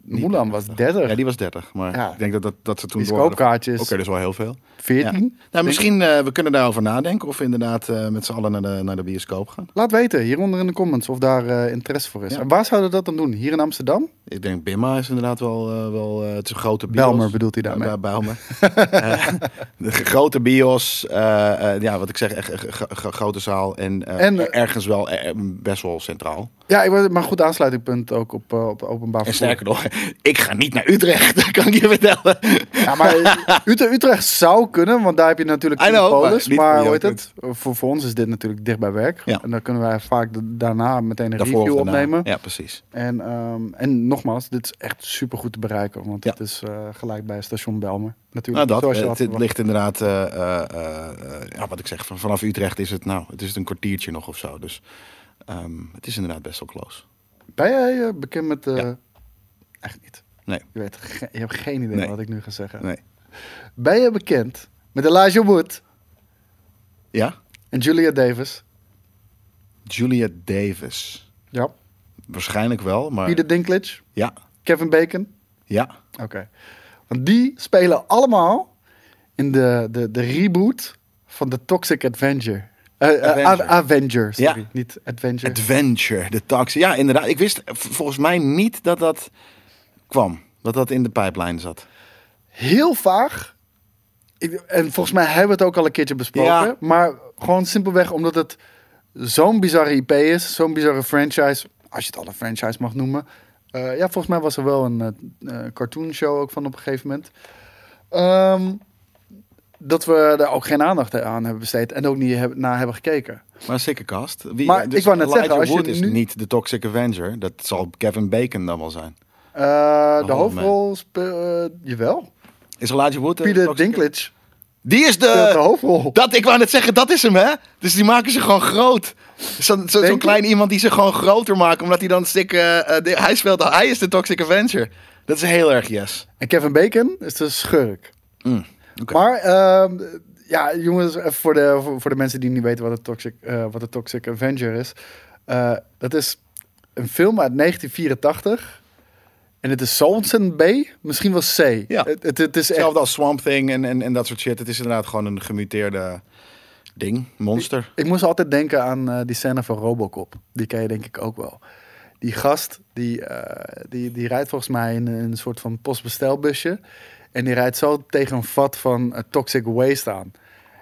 Mulan was 30. Ja, die was 30. Maar Ja. ik denk dat, dat, dat ze toen Die scoopkaartjes. Oké, dat is wel heel veel. 14. Nou, misschien uh, we kunnen daarover nadenken of we inderdaad uh, met z'n allen naar de, naar de bioscoop gaan. Laat weten hieronder in de comments of daar uh, interesse voor is. En waar zouden we dat dan doen? Hier in Amsterdam? Ik denk Bimma is inderdaad wel, wel het is een grote bios. Belmer bedoelt hij daarmee. Ja, Belmer. [LAUGHS] de grote bios, ja, wat ik zeg, echt grote zaal en, En, ergens wel eh, best wel centraal. Ja, ik wil maar goed aansluitingpunt ook op, uh, op openbaar En vervoer. sterker nog, [LAUGHS] ik ga niet naar Utrecht, [LAUGHS] dat kan ik je vertellen. Ja, maar [LAUGHS] Utrecht, Utrecht zou kunnen, want daar heb je natuurlijk know, Polis. maar hoe voor heet het? Voor, voor ons is dit natuurlijk dicht bij werk. Ja. En dan kunnen wij vaak daarna meteen een Daarvoor review opnemen. Ja, precies. En, ehm, en nogmaals, dit is echt super goed te bereiken. Want Ja. het is eh, gelijk bij station Belmer. Nou, Natuurlijk, dat. zoals je Het, ligt inderdaad, eh, eh, eh, eh, ja, wat ik zeg, van- vanaf Utrecht is het, nou, het is een kwartiertje nog of zo. Dus ehm, het is inderdaad best wel close. Ben jij eh, bekend met... Ja. Echt niet. Nee. Je, weet, je hebt geen idee Nee. wat ik nu ga zeggen. Nee. Ben je bekend met Elijah Wood Ja? en Julia Davis? Julia Davis. Ja. Waarschijnlijk wel, maar Peter Dinklage? ja, Kevin Bacon? ja. Oké. Want die spelen allemaal in de, de, de reboot van The Toxic Avenger. Eh, eh, Avenger. Sorry. Ja. Niet Adventure. Adventure, de taxi. Ja, inderdaad. Ik wist volgens mij niet dat dat kwam. Dat dat in de pijplijn zat. Heel vaag. Ik, en volgens mij hebben we het ook al een keertje besproken. Ja. Maar gewoon simpelweg omdat het zo'n bizarre IP is. Zo'n bizarre franchise. Als je het al een franchise mag noemen. Eh, ja, volgens mij was er wel een eh, cartoon show ook van op een gegeven moment. Ehm, dat we er ook geen aandacht aan hebben besteed. En ook niet hebben, naar hebben gekeken. Maar een sikke cast. Wie, Maar ik wou net Elijah zeggen, als je is nu- niet de Toxic Avenger. Dat zal Kevin Bacon dan wel zijn. Eh, de man. hoofdrol speelt... jawel. Is Elijah Wood Peter Toxic- Dinklage Die is de de... hoofdrol. Dat, ik wou net zeggen, dat is hem, hè? Dus die maken ze gewoon groot. Zo'n zo, je? klein iemand die ze gewoon groter maken, omdat hij dan stik... eh, eh, de- hij speelt, hij is de Toxic Avenger. Dat is heel erg yes. En Kevin Bacon is de schurk. Mm, Maar ehm, ja, jongens, voor de, voor, voor de mensen die niet weten wat een Toxic, eh, wat een toxic Avenger is. Eh, dat is een film uit 1984. En het is zo ontzettend B, misschien wel C. Ja. Het, het, het is echt Hetzelfde als Swamp Thing en, en, en dat soort shit. Het is inderdaad gewoon een gemuteerde ding, monster. Ik moest altijd denken aan eh, die scène van Robocop. Die ken je denk ik ook wel. Die gast, die, die, die rijdt volgens mij in een soort van postbestelbusje. En die rijdt zo tegen een vat van eh, toxic waste aan.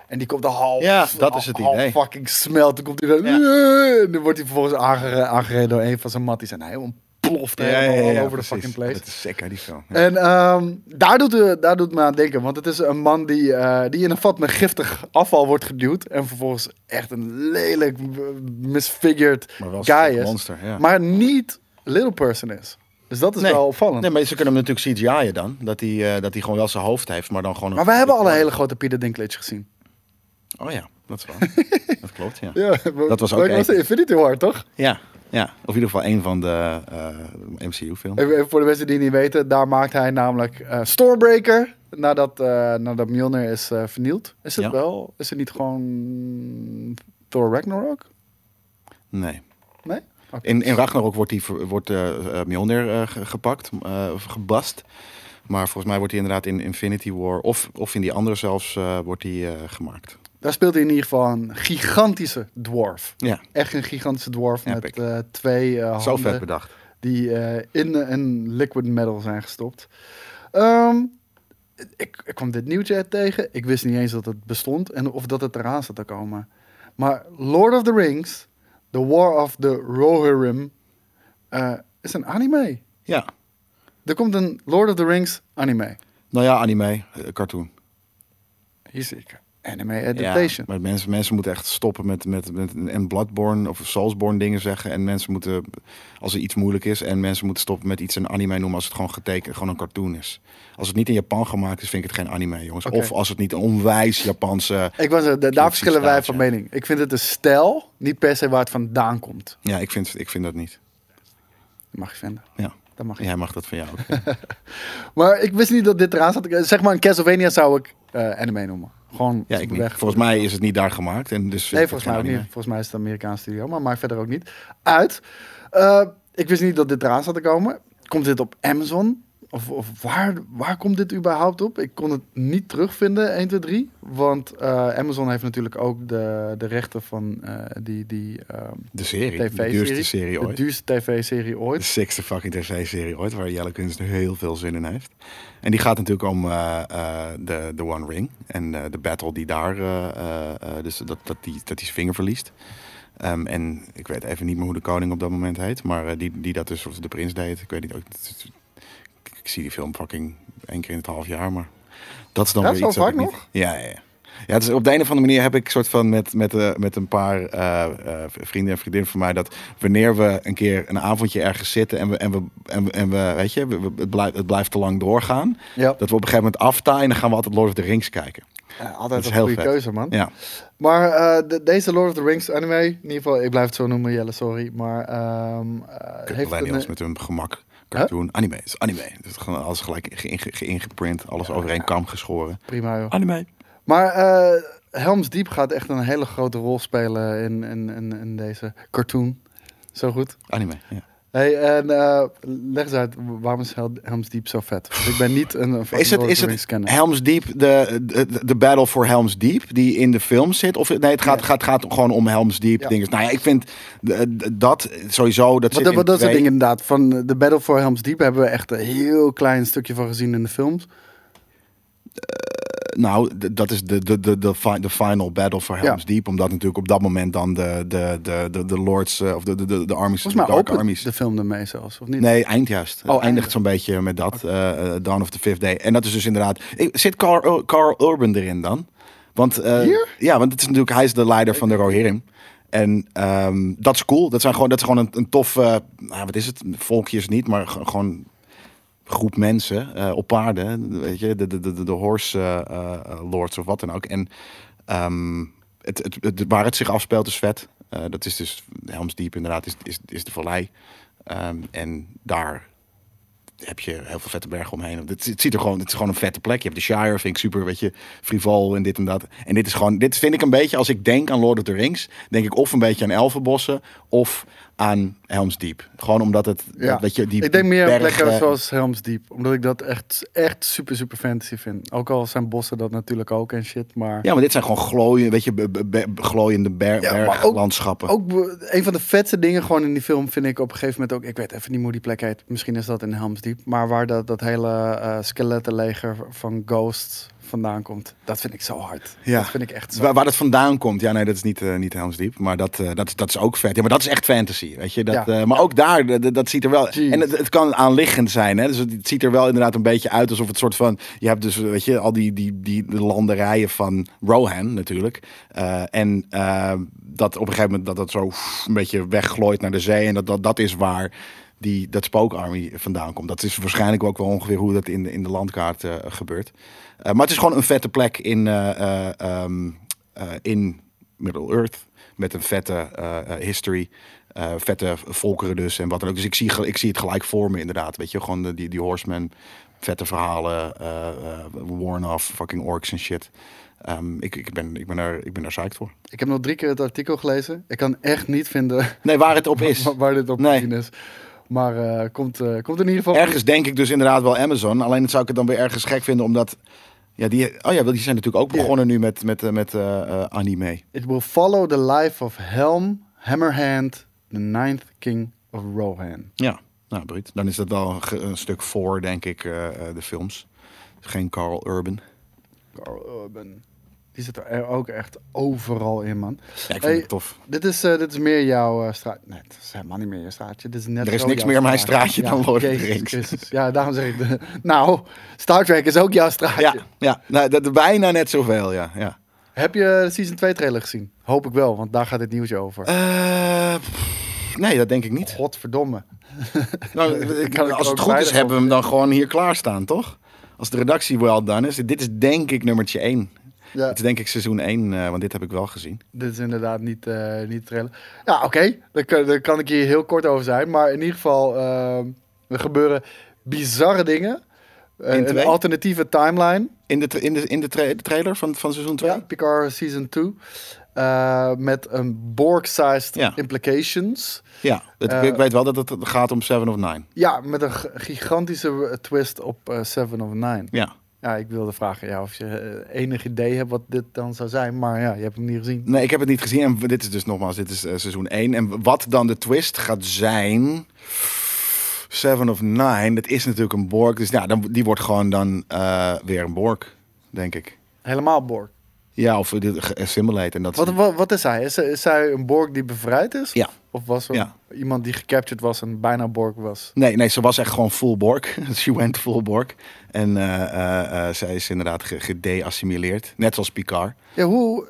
En die komt er half, Ja, dat is het idee. fucking smelt. Dan komt hij dan, Ja. en dan wordt hij vervolgens aangere- aangereden door een van zijn matties. En hij ontploft helemaal all over the precies. fucking place. Dat is sick, hè, die film. Ja. En ehm, daar, doet, uh, daar doet me aan denken. Want het is een man die, eh, die in een vat met giftig afval wordt geduwd. En vervolgens echt een lelijk, eh, misfigured Maar wel een guy is. monster, ja. Maar niet Little Person is. Dus dat is Nee. wel opvallend. Nee, maar ze kunnen hem natuurlijk CGI'en dan. Dat hij, eh, dat hij gewoon wel zijn hoofd heeft, maar dan gewoon... maar we hebben al een hele grote Peter Dinklage gezien. Oh ja, dat is waar. [LAUGHS] dat klopt, ja. Ja, Dat was ook dat was de. Infinity War, toch? Ja, ja. Of in ieder geval een van de eh, MCU-films. Even, even voor de mensen die het niet weten. Daar maakt hij namelijk eh, Stormbreaker. Nadat, eh nadat Mjolnir is eh, vernield. Is het Ja. wel? Is het niet gewoon Thor Ragnarok? Nee. In, in Ragnarok wordt, die, wordt eh eh, Mjolnir eh, ge- gepakt, of gebast. Maar volgens mij wordt hij inderdaad in Infinity War, of, of in die andere zelfs, wordt die gemaakt. Daar speelt hij in ieder geval een gigantische dwarf. Ja, Echt een gigantische dwarf met twee eh, zo vet handen bedacht. die in een liquid metal zijn gestopt. Ehm, ik, ik kwam dit nieuwtje tegen. Ik wist niet eens dat het bestond en of dat het eraan zat te komen. Maar Lord of the Rings, The War of the Rohirrim, eh, is een anime. Ja, Er komt een Lord of the Rings anime. nou ja, anime, eh, cartoon. Hier zie ik anime Ja, adaptation. maar mensen, mensen moeten echt stoppen met, met, met en Bloodborne of Soulsborne dingen zeggen. En mensen moeten, als er iets moeilijk is, en mensen moeten stoppen met iets een anime noemen als het gewoon getekend, gewoon een cartoon is. Als het niet in Japan gemaakt is, vind ik het geen anime, jongens. Of als het niet een onwijs Japanse... Ik was, er- daar Cutesy verschillen wij van ja. mening. Ik vind het een stijl, niet per se waar het vandaan komt. Ja, ik vind, ik vind dat niet. Dat mag je vinden. Ja. Dat mag. Jij mag dat van jou ook. [LAUGHS] Maar ik wist niet dat dit eraan zat. Zeg maar een Castlevania zou ik eh, anime noemen. Gewoon Ja, ik niet. weg. Volgens mij is het niet daar gemaakt. En dus Nee, volgens mij ook niet. Volgens mij is het een Amerikaanse studio, maar maakt verder ook niet uit. Eh, ik wist niet dat dit eraan zat te komen. Komt dit op Amazon? Of, of waar, waar komt dit überhaupt op? Ik kon het niet terugvinden, 1, 2, 3. Want eh, Amazon heeft natuurlijk ook de, de rechten van eh, die, die ehm, De serie. De duurste serie De ooit. duurste tv-serie De ooit. sixte fucking tv-serie ooit, waar Jelle Kunst heel veel zin in heeft. En die gaat natuurlijk om eh, de, de One Ring. En de battle die daar, dus dat, dat, die, dat hij zijn vinger verliest. Ehm, en ik weet even niet meer hoe de koning op dat moment heet. Maar die, die dat dus, of de prins deed. Ik weet niet ook. Ik, zie die film fucking één keer in het half jaar, maar dat is dan Ja, weer iets dat vaak ik niet- nog? Ja, ja, ja. Ja, het is op de een of andere manier heb ik soort van met, met, eh, met een paar eh, eh, vrienden en vriendinnen van mij dat wanneer we een keer een avondje ergens zitten en we, en we, en we, en we weet je, we- het, blijft, het blijft te lang doorgaan, Ja, dat we op een gegeven moment aftaaien en dan gaan we altijd Lord of the Rings kijken. Ja, dat altijd is een goede vet. keuze, man. Ja, Maar de- deze Lord of the Rings anime, in ieder geval, ik blijf het zo noemen, Jelle, sorry. Maar eh, heeft een, met hun gemak. Cartoon, anime, is anime. Het is gewoon alles gelijk ge- ge- geïngeprint, alles over één kam geschoren. prima joh. Anime. Maar eh, Helms Diep gaat echt een hele grote rol spelen in, in, in, in deze cartoon. Zo goed. Anime, ja. Hey, en eh, leg eens uit, waarom is Hel- Helms Diep zo vet? Want ik ben niet een, Is het, is het. Helm's Deep, de, de, de battle for Helm's Deep, die in de film zit? Of nee, het gaat, Nee. gaat, gaat gewoon om Helm's Deep Ja. dingen. Nou ja, ik vind dat sowieso, dat Wat, zit dat soort dingen inderdaad. Van de Battle for Helm's Deep hebben we echt een heel klein stukje van gezien in de films. Nou, dat is de, de, de, de, fi- de final battle for Helm's Deep. Omdat natuurlijk op dat moment dan de, de, de, de, de lords, eh, of de, de, de, de armies, Volgens mij opent armies. de film ermee zelfs, of niet? Nee, eind juist. Oh, eindigt zo'n beetje met dat. eh, eh, Dawn of the Fifth Day. En dat is dus inderdaad... Zit Carl, Carl Urban erin dan? Want, Hier? Ja, want het is natuurlijk... Hij is de leider van de Rohirrim. En ehm, dat is cool. Dat, zijn gewoon, dat is gewoon een, een tof... nou, wat is het? Volkjes niet, maar gewoon groep mensen eh, op paarden. Weet je, de, de, de, de horse eh, eh, lords of wat dan ook. En ehm, het, het, het, waar het zich afspeelt is vet. Dat is dus Helms Diep inderdaad, is, is, is de vallei. Ehm, en daar heb je heel veel vette bergen omheen. Het, het ziet er gewoon, het is gewoon een vette plek. Je hebt de Shire, vind ik super, weet je, frivol en dit en dat. En dit is gewoon, dit vind ik een beetje, als ik denk aan Lord of the Rings, denk ik of een beetje aan Elfenbossen, of aan Helms Deep. Gewoon omdat het, Ja. weet je, die ik denk meer bergen- plekken zoals Helm's Deep. Omdat ik dat echt, echt super, super fantasy vind. Ook al zijn bossen dat natuurlijk ook en shit. Maar Ja, maar dit zijn gewoon glooien, weet je, glooiende ber Ja, ook- berglandschappen. ook een van de vetste dingen gewoon in die film vind ik op een gegeven moment ook... Ik weet even niet hoe die plek heet. Misschien is dat in Helm's Deep. Maar waar dat, dat hele eh skelettenleger van Ghost vandaan komt. Dat vind ik zo hard. Ja. Dat vind ik echt zo Waar, waar dat vandaan komt, ja, nee, dat is niet, eh niet Helms Deep. Maar dat, eh, dat, is- dat is ook vet. Ja, maar dat is echt fantasy, weet je. Dat, Ja. eh, maar ook daar, dat, dat ziet er wel... Jeez. En het, het kan aanliggend zijn, hè. Dus het, het ziet er wel inderdaad een beetje uit alsof het soort van... Je hebt dus, weet je, al die, die, die de landerijen van Rohan natuurlijk. En dat op een gegeven moment dat dat zo een beetje wegglooit naar de zee. En dat, dat, dat is waar die, dat spookarmy vandaan komt. Dat is waarschijnlijk ook wel ongeveer hoe dat in de, in de landkaart eh, gebeurt. Eh, maar het is gewoon een vette plek in, eh, eh, ehm, eh, in Middle-earth. Met een vette history. vette volkeren dus en wat dan ook. Dus ik zie, ik zie het gelijk voor me inderdaad. Weet je, gewoon de, die, die horsemen, vette verhalen, eh eh worn off, fucking orcs en shit. Ehm, ik, ik, ben, ik, ben er, ik ben er psyched voor. Ik heb nog drie keer het artikel gelezen. Ik kan echt niet vinden Nee, waar het op [LAUGHS] is. waar, dit op Nee. is. Maar eh, komt, eh, komt in ieder geval... Ergens denk ik dus inderdaad wel Amazon. Alleen dat zou ik het dan weer ergens gek vinden, omdat... Ja, die, oh ja, die zijn natuurlijk ook begonnen nu met, met, eh, met anime. It will follow the life of Helm Hammerhand, the ninth king of Rohan. Ja, nou, Bruut. Dan is dat wel een, een stuk voor, denk ik, de films. Geen Carl Urban. Carl Urban. Die zit er ook echt overal in, man. Ja, ik vind Hey, het tof. Dit is, eh, dit is meer jouw straat. Nee, het is helemaal niet meer je straatje. Dit is net Er is niks meer mijn straatje dan Lord of the Rings. Ja, daarom zeg ik... De, [LAUGHS] nou, Star Trek is ook jouw straatje. Ja, ja nou, dat, bijna net zoveel, ja. ja. Heb je de Season 2 trailer gezien? Hoop ik wel, want daar gaat het nieuws over. Eh, pff, nee, dat denk ik niet. Godverdomme. [LAUGHS] Nou, Kan ik als het goed is, hebben we hem dan gewoon hier klaarstaan, toch? Als de redactie well done is. Dit is denk ik nummertje 1. Ja, Het is denk ik seizoen 1, eh, want dit heb ik wel gezien. dit is inderdaad niet, eh niet trailer. Ja, oké. Daar, kan- daar kan ik hier heel kort over zijn. Maar in ieder geval, eh, er gebeuren bizarre dingen. In een alternatieve timeline. In de, in de, in de, tra- de trailer van, van seizoen 2? Ja, Picard Season 2. eh, met een Borg-sized Ja. implications. Ja, ik weet wel dat het gaat om Seven of Nine. Ja, met een gigantische twist op Seven of Nine. Ja. Ja, ik wilde vragen ja, of je eh, enig idee hebt wat dit dan zou zijn. Maar ja, je hebt hem niet gezien. Nee, ik heb het niet gezien. En dit is dus nogmaals, dit is eh, seizoen 1. En wat dan de twist gaat zijn... Seven of Nine, dat is natuurlijk een Borg. Dus ja, dan, die wordt gewoon dan eh, weer een Borg, denk ik. Helemaal Borg. Ja, of dit geassimilate. En dat Wat, wat, wat is hij? Is, is hij een Borg die bevrijd is? Ja. Of was er Ja. iemand die gecaptured was en bijna Borg was? Nee, nee, ze was echt gewoon full Borg. [LAUGHS] She went full Borg. En eh, eh, eh, zij is inderdaad ge- gedeassimileerd. Net zoals Picard. Ja, hoe...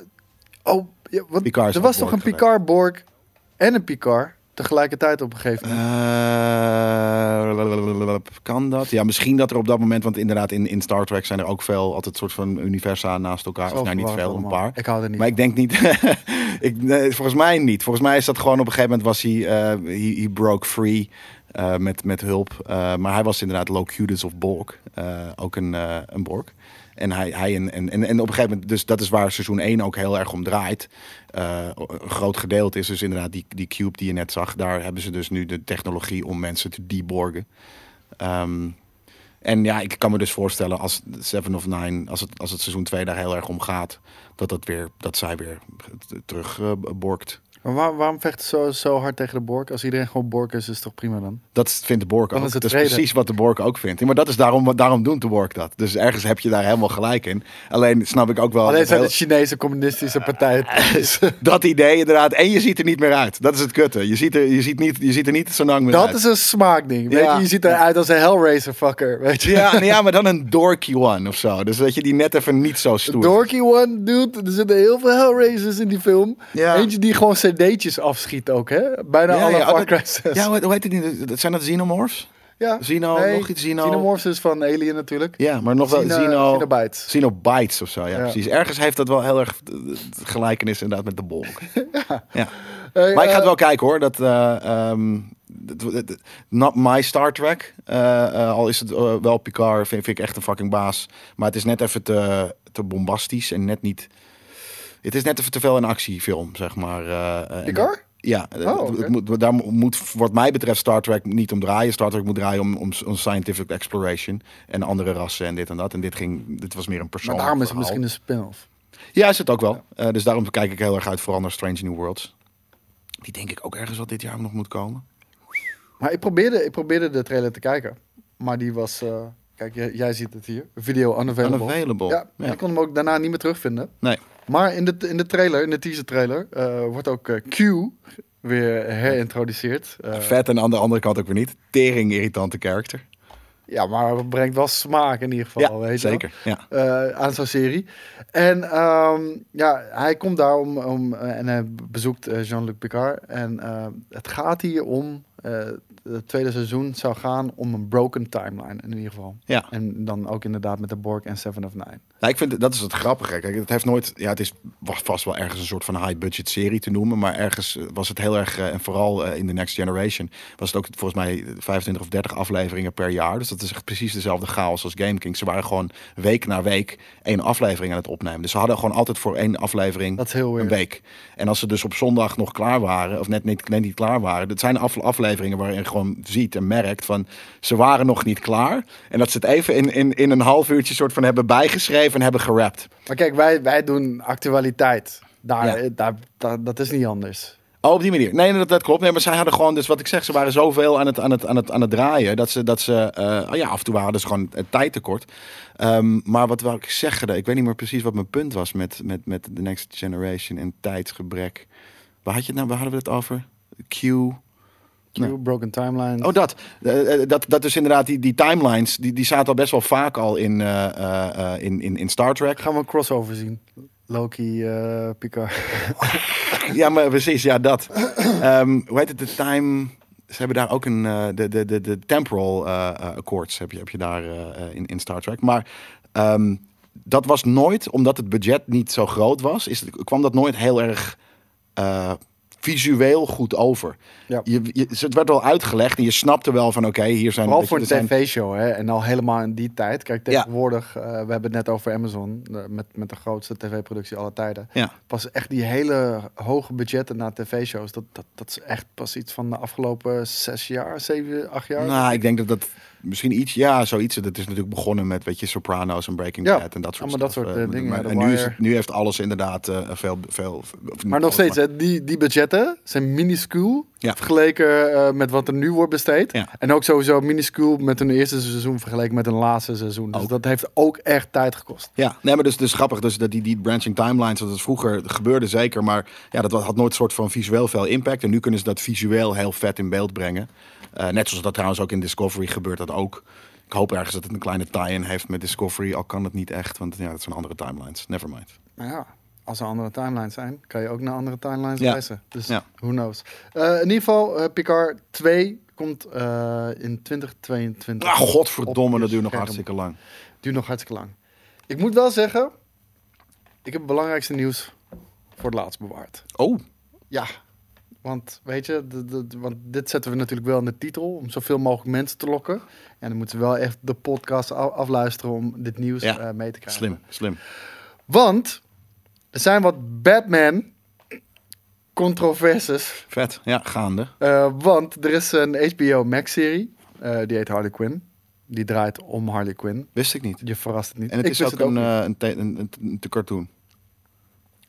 Oh, ja, wat, Picard er was toch een Picard Borg en een Picard tegelijkertijd op een gegeven moment? Eh, kan dat? Ja, misschien dat er op dat moment, want inderdaad in, in Star Trek zijn er ook veel altijd soort van universa naast elkaar. Zo of nou niet veel, een paar. Ik hou er niet Maar ik denk niet. [LAUGHS] ik, nee, volgens mij niet. Volgens mij is dat gewoon op een gegeven moment was hij. eh he, he broke free. eh, met, met hulp. Maar hij was inderdaad Locutus of Borg. ook een, een Borg. En, hij, hij en, en, en, op een gegeven moment, dus dat is waar seizoen 1 ook heel erg om draait. Eh, een groot gedeelte is dus inderdaad die, die cube die je net zag. Daar hebben ze dus nu de technologie om mensen te deborgen. Ehm, en ja, ik kan me dus voorstellen als Seven of Nine, als het, als het seizoen 2 daar heel erg om gaat, dat, dat, weer, dat zij weer terug eh. Maar waar- waarom vecht ze zo, zo hard tegen de Borg? Als iedereen gewoon Borg is, is het toch prima dan? Dat vindt de Dan ook. is het dat is precies wat de Borg ook vindt. Ja, maar dat is daarom, daarom doen de Borg dat. Dus ergens heb je daar helemaal gelijk in. Alleen snap ik ook wel... Alleen dat zijn heel- de Chinese communistische partij. [LAUGHS] [LAUGHS] dat idee inderdaad. En je ziet er niet meer uit. Dat is het kutte. Je ziet er, je ziet niet, je ziet er niet zo lang meer Dat uit. is een smaakding. Weet Ja. je, je ziet eruit als een Hellraiser fucker. Weet je? Ja, nee, ja, maar dan een dorky one of zo. Dus dat je die net even niet zo stoer. Dorky One, dude. Er zitten heel veel Hellraisers in die film. Ja. Eentje die gewoon cd'tjes afschiet ook, hè? Bijna Ja, alle ja, Far Cry dat- 6. Ja, hoe hoe heet het niet? Dat- Zijn dat xenomorphs? ja. Xeno, nog iets Xeno? Xenomorphs is van Alien natuurlijk. Ja, maar nog wel Xeno- Xeno... Xenobites. Xenobites of zo, ja, Ja. precies. Ergens heeft dat wel heel erg gelijkenis inderdaad met de bolk. [LAUGHS] ja. Hey, Maar ik ga het eh, wel kijken hoor. Dat, dat- dat- not my Star Trek. Eh, al is het wel Picard, vind, vind ik echt een fucking baas. Maar het is net even te, te bombastisch en net niet... Het is net even te veel een actiefilm, zeg maar. eh, en? Ja, Oh, het moet, daar moet wat mij betreft Star Trek niet om draaien. Star Trek moet draaien om, om, om scientific exploration en andere rassen en dit en dat. En dit, ging, dit was meer een Maar persoonlijk daarom is het misschien een spin-off. Ja, is het ook wel. Eh, dus daarom kijk ik heel erg uit vooral naar Strange New Worlds. Die denk ik ook ergens wat dit jaar nog moet komen. Maar ik probeerde, ik probeerde de trailer te kijken. Maar die was... kijk, jij, jij ziet het hier. Video unavailable. Unavailable. Ja, Ja. ik kon hem ook daarna niet meer terugvinden. Nee. Maar in de, in de trailer, in de teaser trailer, eh, wordt ook eh, Q weer herintroduceerd. Eh, Vet en aan de andere kant ook weer niet. Tering irritante character. ja, maar het brengt wel smaak in ieder geval. Ja, weet zeker. Ja. aan zo'n serie. En ehm, ja, hij komt daar om, om en hij bezoekt Jean-Luc Picard. En het gaat hier om, het tweede seizoen zou gaan om een broken timeline in ieder geval. Ja. En dan ook inderdaad met de Borg en Seven of Nine. Nou, ik vind dat is het grappige. Kijk, het heeft nooit. Ja, het is was vast wel ergens een soort van high budget serie te noemen, maar ergens eh, was het heel erg eh, en vooral eh, in de Next Generation was het ook volgens mij 25 of 30 afleveringen per jaar. Dus dat is echt precies dezelfde chaos als Game King. Ze waren gewoon week na week één aflevering aan het opnemen. Dus ze hadden gewoon altijd voor één aflevering Dat een week. En als ze dus op zondag nog klaar waren, of net niet, net niet klaar waren, dat zijn af, afleveringen waarin je gewoon ziet en merkt van ze waren nog niet klaar. En dat ze het even in, in, in een half uurtje soort van hebben bijgeschreven en hebben gerapt. Maar kijk, wij, wij doen actualiteit. Daar, Ja. eh, daar, daar- dat is niet anders. Oh, op die manier. Nee, dat, dat klopt. Nee, maar zij hadden gewoon, dus wat ik zeg, ze waren zoveel aan het, aan het, aan het, aan het draaien. Dat ze, dat ze eh, oh ja, af en toe waren dus gewoon het tijd tekort. Ehm, maar wat wou ik zeggen? Ik weet niet meer precies wat mijn punt was met, met, met The Next Generation en tijdsgebrek. Waar had je het nou? Waar hadden we het over? Q. Q, Nee. broken timeline. Oh, dat. Eh, eh, dat, dat is inderdaad, die, die timelines, die, die zaten al best wel vaak al in, eh, in, in, in Star Trek. Gaan we een crossover zien? Loki, eh Picard. [LAUGHS] Ja, maar precies, ja, dat. Ehm, hoe heet het, de time... Ze hebben daar ook een, de, de, de, de temporal eh, accords heb je, heb je daar in, in Star Trek. Maar ehm, dat was nooit, omdat het budget niet zo groot was, is, het- kwam dat nooit heel erg visueel goed over. Ja. Je, je, het werd wel uitgelegd en je snapte wel van, oké, hier zijn... Vooral weet voor een tv-show, hè? En al helemaal in die tijd. Kijk, tegenwoordig, eh, we hebben het net over Amazon, eh, met, met de grootste tv-productie aller tijden. Ja. Pas echt die hele hoge budgetten naar tv-shows, dat, dat, dat is echt pas iets van de afgelopen zes jaar, zeven, acht jaar. Nou, ik denk dat dat misschien iets, ja, zoiets. Dat is natuurlijk begonnen met, weet je, Sopranos en Breaking Ja. Bad en dat soort maar dat soort, eh, eh, dingen, maar- en nu, is het, nu heeft alles inderdaad eh, veel, veel. maar nog steeds, hè, die, die budgetten zijn minuscuul Ja. vergeleken met wat er nu wordt besteed. Ja. En ook sowieso minuscuul met hun eerste seizoen vergeleken met hun laatste seizoen. Dus Ook. dat heeft ook echt tijd gekost. Ja, nee, maar dus, dus grappig. Dus dat die, die branching timelines, dat het vroeger gebeurde zeker. Maar ja, dat had nooit soort van visueel veel impact. En nu kunnen ze dat visueel heel vet in beeld brengen. Eh, net zoals dat trouwens ook in Discovery gebeurt dat ook. Ik hoop ergens dat het een kleine tie-in heeft met Discovery. Al kan het niet echt, want ja, dat zijn andere timelines. Nevermind. Maar ja, als er andere timelines zijn, kan je ook naar andere timelines Ja. reizen. Dus Ja. who knows. Eh, in ieder geval, eh, Picard 2 komt in 2022. Ah, godverdomme, dat duurt nog hartstikke lang. Duurt nog hartstikke lang. Ik moet wel zeggen, ik heb het belangrijkste nieuws voor het laatst bewaard. Oh, Ja, want weet je, want dit zetten we natuurlijk wel in de titel om zoveel mogelijk mensen te lokken. En dan moeten we wel echt de podcast afluisteren om dit nieuws Ja, eh, mee te krijgen. slim, slim. Want er zijn wat Batman controversies. Vet, ja, gaande. Eh, want er is een HBO Max-serie, eh, die heet Harley Quinn. Die draait om Harley Quinn. Wist ik niet. Je verrast het niet. En het Ik is ook een, een, een, een, een te cartoon.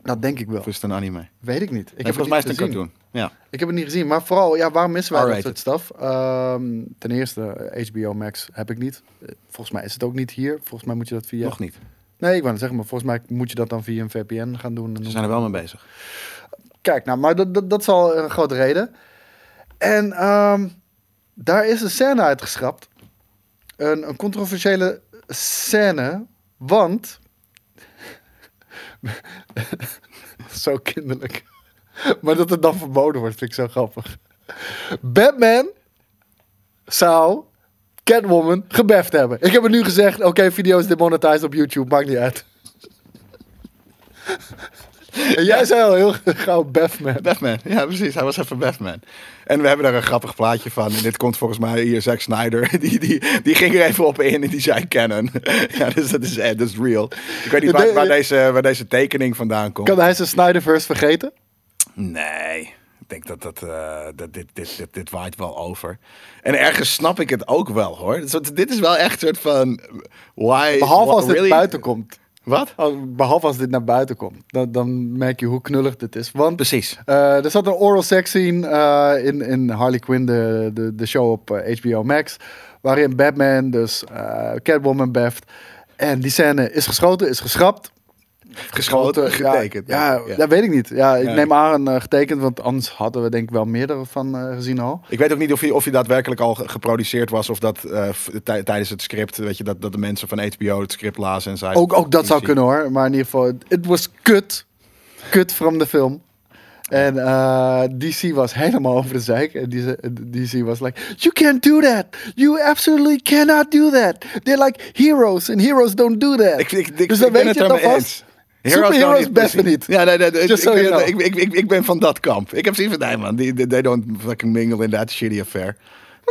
Dat denk ik wel. Of is het een anime? Weet ik niet. Ik Nee, heb volgens mij is het het een cartoon. Ja. Ik heb het niet gezien. Maar vooral, ja, waarom missen wij dat soort stuff? Ehm, ten eerste, HBO Max heb ik niet. Eh, volgens mij is het ook niet hier. Volgens mij moet je dat via... Nog niet. Nee, ik wou net zeggen, maar volgens mij moet je dat dan via een VPN gaan doen. En Ze zijn er wel mee bezig. Kijk, nou, maar dat, dat, dat is al een grote reden. En ehm, daar is een scène uitgeschrapt. Een, een controversiële scène, want... [LAUGHS] zo kinderlijk. maar dat het dan verboden wordt, vind ik zo grappig. Batman zou Catwoman gebeft hebben. Ik heb het nu gezegd, oké, video is demonetized op YouTube, maakt niet uit. En jij zei al heel [LAUGHS] gauw Batman. Batman, ja precies. Hij was even Batman. En we hebben daar een grappig plaatje van. En dit komt volgens mij hier Zack Snyder. [LAUGHS] Die, die, die ging er even op in en die zei canon. [LAUGHS] ja, dus dat is, eh, dat is real. Ik weet niet waar, waar, deze, waar deze tekening vandaan komt. Kan hij zijn Snyderverse vergeten? Nee. Ik denk dat, dat, eh, dat dit, dit, dit, dit waait wel over. En ergens snap ik het ook wel hoor. Dit is wel echt een soort van. Why, Behalve als dit buiten komt. Wat? Behalve als dit naar buiten komt. Dan, dan merk je hoe knullig dit is. Want Precies. eh, er zat een oral sex scene eh, in, in Harley Quinn, de, de, de show op eh, HBO Max. Waarin Batman dus eh, Catwoman beft. En die scène is geschoten, is geschrapt. Geschoten, getekend. Ja, Ja. dat weet ik niet. Ja, ik neem aan eh, getekend, want anders hadden we denk ik wel meerdere van eh, gezien al. Ik weet ook niet of hij, of hij daadwerkelijk al ge- geproduceerd was. Of dat tij- tijdens het script. Weet je, dat, dat de mensen van HBO het script lazen en zeiden. Ook, ook dat zou kunnen hoor. Maar in ieder geval, het was kut. Kut from de film. En DC was helemaal over de zeik. En DC was like, you can't do that. You absolutely cannot do that. They're like heroes and heroes don't do that. Ik, ik, ik, dus dan ik weet je het. Heroes Superheroes best niet. Ja, nee, nee, nee, ik, so ik, ben, ik, ik, ik, ik ben van dat kamp. Ik heb zoiets van, nee man, die, die- they don't fucking mingle in that shitty affair.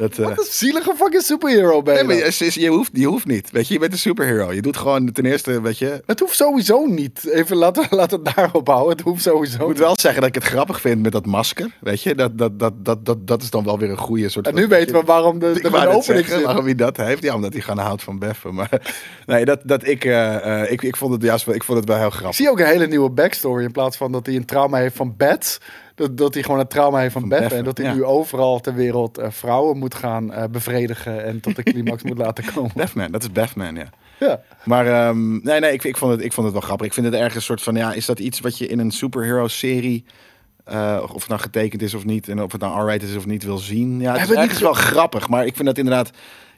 Dat, eh, Wat een zielige fucking superhero ben je nee, maar je, je, hoeft, je hoeft niet. Weet je, je bent een superhero. Je doet gewoon ten eerste, weet je... Het hoeft sowieso niet. Even laten we laten het daarop houden. Het hoeft sowieso Ik moet wel zeggen dat ik het grappig vind met dat masker. Weet je, dat, dat, dat, dat, dat, dat is dan wel weer een goede soort En nu weten we waarom de, Ik de, de opening zit. waarom hij dat heeft. Ja, omdat hij gewoon houdt van beffen. Maar [LAUGHS] nee, dat, dat ik, eh, eh, ik, ik, vond het juist wel, ik vond het wel heel Ik grappig. zie ook een hele nieuwe backstory. In plaats van dat hij een trauma heeft van bats. Dat, dat hij gewoon een trauma heeft van, Van beffen. En dat hij ja. nu overal ter wereld eh, vrouwen moet gaan eh, bevredigen. En tot de [LAUGHS] climax moet laten komen. Batman, dat is Batman, ja. Ja. Maar ehm, nee, nee, ik, ik, vond het, ik vond het wel grappig. Ik vind het ergens een soort van, ja, is dat iets wat je in een superhero-serie, eh, of het nou getekend is of niet, en of het nou R-rated is of niet, wil zien? Ja, het is wel grappig, maar ik vind dat inderdaad,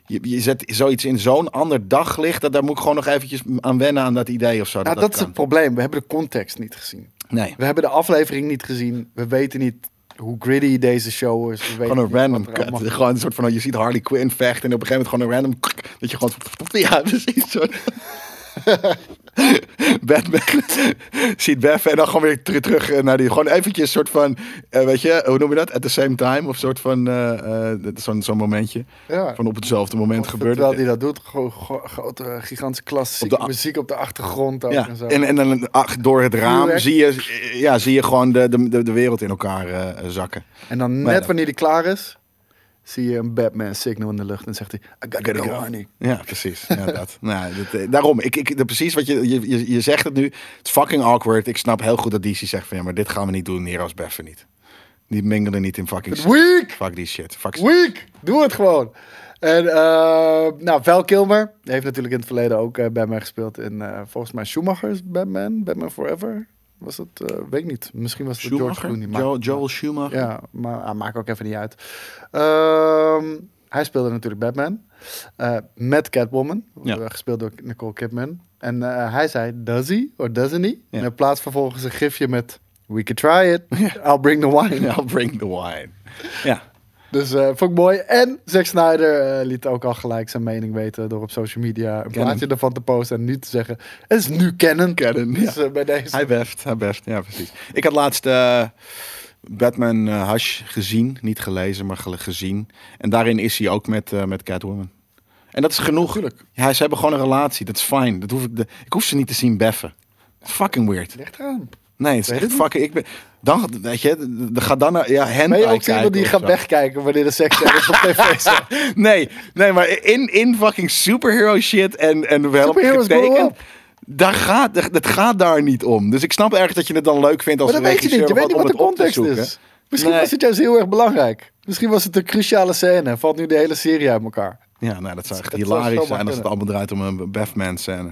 je, je zet zoiets in zo'n ander daglicht, dat daar moet ik gewoon nog eventjes aan wennen aan dat idee of zo. Nou, dat, dat is het probleem. We hebben de context niet gezien. Nee. We hebben de aflevering niet gezien. We weten niet hoe gritty deze show is. Gewoon een random cut. Gewoon een soort van, je ziet Harley Quinn vechten en op een gegeven moment gewoon een random... [LAUGHS] Dat je gewoon... [LAUGHS] Ja, precies. Zo. [LAUGHS] Batman ziet Beth en dan gewoon weer ter- terug eh, naar die... Gewoon eventjes een soort van, eh, weet je, hoe noem je dat? At the same time of soort van, eh, zo'n zo'n momentje. Ja. Van op hetzelfde moment gebeurt Terwijl hij dat doet, gewoon gro- grote, gigantische klassieke muziek op de achtergrond. Ook Ja, en, zo. en, en dan ach, door het raam zie je, ja, zie je gewoon de, de, de, de wereld in elkaar zakken. En dan Maar net wanneer hij klaar is, zie je een Batman signal in de lucht en zegt hij, I gotta Gotta go, honey. Ja, precies. Ja, dat. [LAUGHS] nou, dat, eh, daarom, ik, ik, precies wat je, je, je, zegt het nu. Het is fucking awkward. Ik snap heel goed dat DC zegt van ja, maar dit gaan we niet doen. Heroes beffen niet. Die mengelen niet in fucking shit. Weak! Fuck die shit. Fuck Weak! Doe het gewoon. En eh, nou, Val Kilmer heeft natuurlijk in het verleden ook eh, Batman gespeeld in volgens mij Schumacher's Batman, Batman Forever. Was het? eh, weet ik niet. Misschien was het George Schumacher? Clooney. maar- Jo- Joel Schumacher? Ja, maar ah, maakt ook even niet uit. Ehm, hij speelde natuurlijk Batman. eh, met Catwoman. Ja. eh, gespeeld door Nicole Kidman. En hij zei, does he or doesn't he? Ja. En in plaats vervolgens een gifje met, we can try it. I'll bring the wine. [LAUGHS] I'll bring the wine. Ja. Dus vond ik mooi. En Zack Snyder eh, liet ook al gelijk zijn mening weten door op social media een plaatje ervan te posten en nu te zeggen, het is nu kennen. Canon, Dus ja. eh, bij deze. Hij beft, hij beft. Ja, precies. Ik had laatst eh, Batman Hush gezien. Niet gelezen, maar gezien. En daarin is hij ook met, met Catwoman. En dat is genoeg. Ja, ze hebben gewoon een relatie. Dat is fijn. Dat hoef ik, de, ik hoef ze niet te zien beffen. Fucking weird. Ligt eraan. Nee, het is echt fucking... Ik ben, dan, weet je, dan ga dan naar... Ja, hen Ben je ook iemand die gaat wegkijken wanneer de seks is op tv [LAUGHS] staat? Nee, nee, maar in, in fucking superhero shit en, en wel getekend... Daar gaat, het gaat daar niet om. Dus ik snap ergens dat je het dan leuk vindt als Maar dat weet je niet. Je weet niet wat de context is. Misschien Nee. was het juist heel erg belangrijk. Misschien was het een cruciale scène. Valt nu de hele serie uit elkaar. Ja, nou, dat zou echt hilarisch zijn als het allemaal draait om een Batman scène.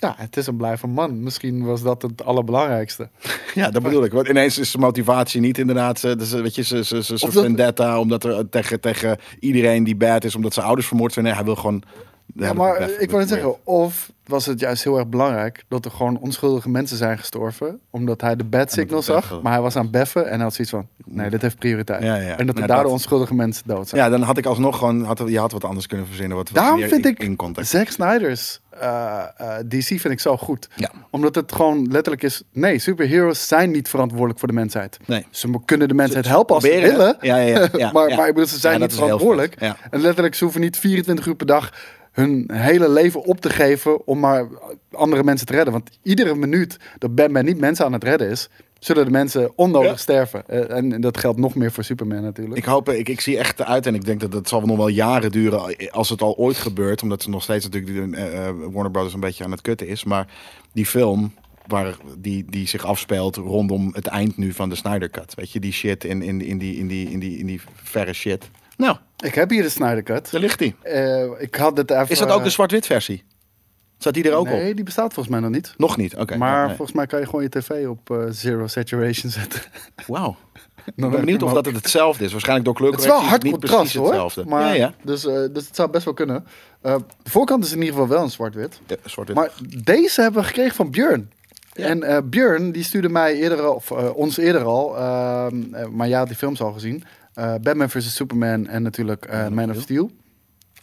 Ja, het is een blijve man. Misschien was dat het allerbelangrijkste. Ja, dat bedoel ik. Want ineens is zijn motivatie niet inderdaad, eh, dus, eh, weet je, ze, ze, ze, vendetta, omdat er eh, tegen, tegen iedereen die bad is, omdat zijn ouders vermoord zijn. Nee, hij wil gewoon... Ja, maar ik net zeggen, of was het juist heel erg belangrijk dat er gewoon onschuldige mensen zijn gestorven, omdat hij de bad signal zag, maar hij was aan het beffen en hij had zoiets van, nee, dit heeft prioriteit. Ja, ja. En dat er daardoor dat- onschuldige mensen dood zijn. Ja, dan had ik alsnog gewoon, had, je had wat anders kunnen verzinnen. Wat, wat Daarom vind in, ik in context. Zack Snyder's eh, eh, DC vind ik zo goed. Ja. Omdat het gewoon letterlijk is, nee, superheroes zijn niet verantwoordelijk voor de mensheid. Nee. Ze kunnen de mensheid helpen als ze willen. Ja, ja, ja, [LAUGHS] maar, maar ik bedoel, ze zijn niet verantwoordelijk. En letterlijk, ze hoeven niet 24 uur per dag hun hele leven op te geven om maar andere mensen te redden. Want iedere minuut dat Batman niet mensen aan het redden is, zullen de mensen onnodig Ja. sterven. Eh, en dat geldt nog meer voor Superman natuurlijk. Ik hoop, ik, ik zie echt uit en ik denk dat het zal nog wel jaren duren als het al ooit gebeurt. Omdat ze nog steeds natuurlijk eh, eh, Warner Brothers een beetje aan het kutten is. Maar die film waar die, die zich afspeelt rondom het eind nu van de Snyder Cut. Weet je, die shit in, in, in, die, in, die, in, die, in die verre shit. Nou, Ik heb hier de Snyder Cut. daar ligt die. Eh, ik had het even... Is dat ook een zwart-wit versie? Staat die er ook Nee, op? die bestaat volgens mij nog niet. Nog niet, oké. maar nee. volgens mij kan je gewoon je tv op eh, zero saturation zetten. [LAUGHS] Wauw. Ik ben benieuwd of dat het hetzelfde is. Waarschijnlijk door Het is wel kleurcorrectie hard niet contrast hoor. hetzelfde. Maar, Ja, ja. Dus, eh, dus het zou best wel kunnen. Eh, de voorkant is in ieder geval wel een zwart-wit. Ja, zwart-wit. Maar deze hebben we gekregen van Björn. Ja. En eh Björn die stuurde mij eerder, al- of eh, ons eerder al, ehm, eh, maar had die films al gezien. Eh, Batman vs Superman en natuurlijk eh, Man of Man of Steel.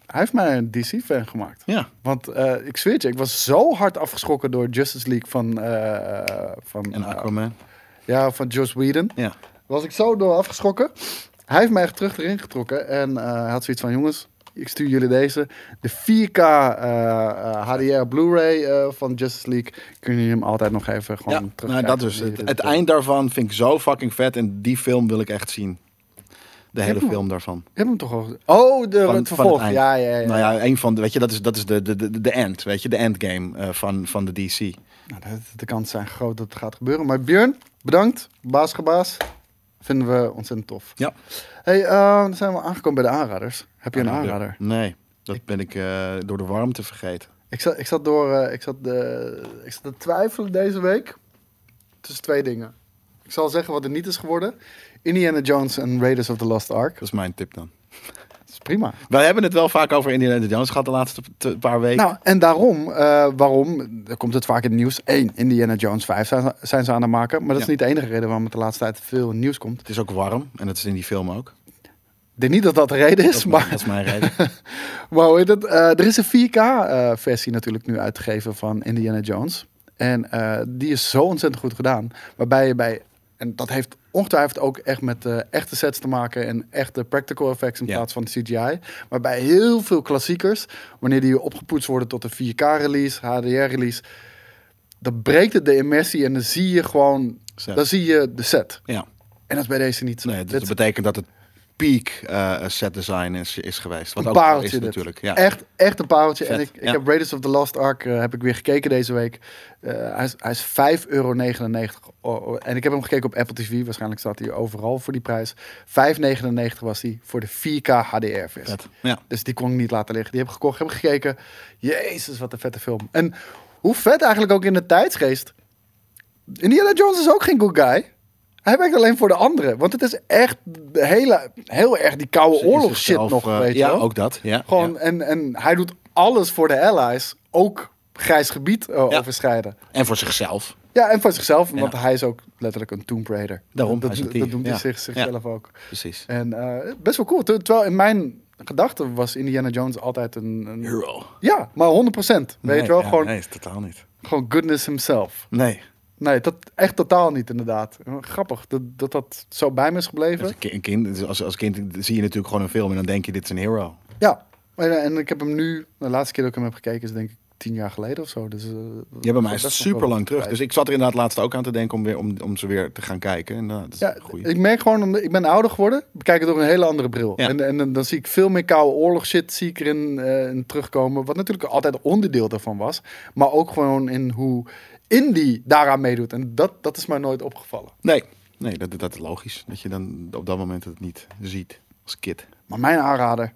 Hij heeft mij een DC-fan gemaakt. Ja, Want eh, ik zweer het je, ik was zo hard afgeschrokken door Justice League van, eh, van, en eh, Aquaman. ja, van Joss Whedon. Ja. Was ik zo door afgeschrokken. Hij heeft mij echt terug erin getrokken. En hij had zoiets van, jongens, ik stuur jullie deze. De 4K eh, eh, HDR Blu-ray van Justice League. Kunnen jullie hem altijd nog even gewoon Ja, terug nou, dat is het. Het eind daarvan vind ik zo fucking vet. En die film wil ik echt zien. De hele hem film daarvan. Je hebt hem toch al? Oh, de, Van- het van vervolg. het ja, ja, ja. Nou ja, een van de, weet je, dat is, dat is de, de, de, de end, weet je, de endgame eh, van, van de DC. Nou, de, de kansen zijn groot dat het gaat gebeuren. Maar Björn, bedankt. Baas gebaas. Vinden we ontzettend tof. Ja. Hey, eh, dan zijn we aangekomen bij de aanraders. Heb je een aanrader? Nee, dat ben ik eh, door de warmte vergeten. Ik zat, ik zat door, ik zat, de, ik zat te twijfelen deze week tussen twee dingen. Ik zal zeggen wat het niet is geworden. Indiana Jones en Raiders of the Lost Ark. Dat is mijn tip dan. Dat is prima. Wij hebben het wel vaak over Indiana Jones gehad de laatste paar weken. Nou, en daarom, eh, waarom, komt het vaak in het nieuws. Eén, Indiana Jones 5 zijn, zijn ze aan het maken. Maar dat is Ja. niet de enige reden waarom het de laatste tijd veel nieuws komt. het is ook warm en dat is in die film ook. Ik denk niet dat dat de reden Dat is, maar, dat is mijn reden. [LAUGHS] heet het? Eh, er is een 4K-versie natuurlijk nu uitgegeven van Indiana Jones. En eh, die is zo ontzettend goed gedaan. Waarbij je bij, en dat heeft ongetwijfeld ook echt met eh, echte sets te maken en echte practical effects in Ja. plaats van CGI. Waarbij heel veel klassiekers, wanneer die opgepoetst worden tot een 4K-release, HDR-release, dan breekt het de immersie en dan zie je gewoon, Set. dan zie je de set. Ja, En dat is bij deze niet nee, Dit dat betekent dat het peak eh, set design is, is geweest. Wat een ook pareltje is natuurlijk. Ja. Echt, echt een pareltje. En ik, ik ja. heb Raiders of the Lost Ark eh, heb ik weer gekeken deze week. Eh, hij, is, hij is 5,99 euro. En ik heb hem gekeken op Apple TV. Waarschijnlijk staat hij overal voor die prijs. 5,99 was hij voor de 4K HDR-versie. Ja. Dus die kon ik niet laten liggen. Die heb ik gekocht, heb ik gekeken. Jezus, wat een vette film. En hoe vet eigenlijk ook in de tijdsgeest. Indiana Jones is ook geen good guy. Hij werkt alleen voor de anderen. Want het is echt de hele, heel erg die koude Is oorlog shit nog, eh, weet je Ja, wel. ook dat. Ja. Gewoon, ja. en, en hij doet alles voor de allies. Ook grijs gebied eh, Ja. overschrijden. En voor zichzelf. Ja, en voor zichzelf. Want hij is ook letterlijk een Tomb Raider. Daarom, Dat, doet hij zich, zichzelf ook. Precies. En eh, best wel cool. Ter- Terwijl in mijn gedachten was Indiana Jones altijd een... een Hero. ja, maar 100%. Weet je wel? gewoon, Nee, is totaal niet. gewoon goodness himself. Nee. Nee, dat echt totaal niet inderdaad. Grappig dat dat, dat zo bij me is gebleven. Als kind, een kind, dus als, als kind zie je natuurlijk gewoon een film en dan denk je dit is een hero. Ja, en, en ik heb hem nu... De laatste keer dat ik hem heb gekeken is denk ik tien jaar geleden of zo. Dus, eh, Ja, bij mij is het super lang terug. Dus ik zat er inderdaad laatst ook aan te denken om, weer, om, om ze weer te gaan kijken. En, uh, dat is Ja, goeie. ik merk gewoon, ik ben ouder geworden, bekijk het door een hele andere bril. Ja. En, en dan, dan zie ik veel meer koude oorlog shit zie ik erin eh, in terugkomen. Wat natuurlijk altijd onderdeel daarvan was. Maar ook gewoon in hoe Indie daaraan meedoet. En dat, dat is mij nooit opgevallen. Nee, nee dat, dat is logisch. Dat je dan op dat moment het niet ziet als kid. Maar mijn aanrader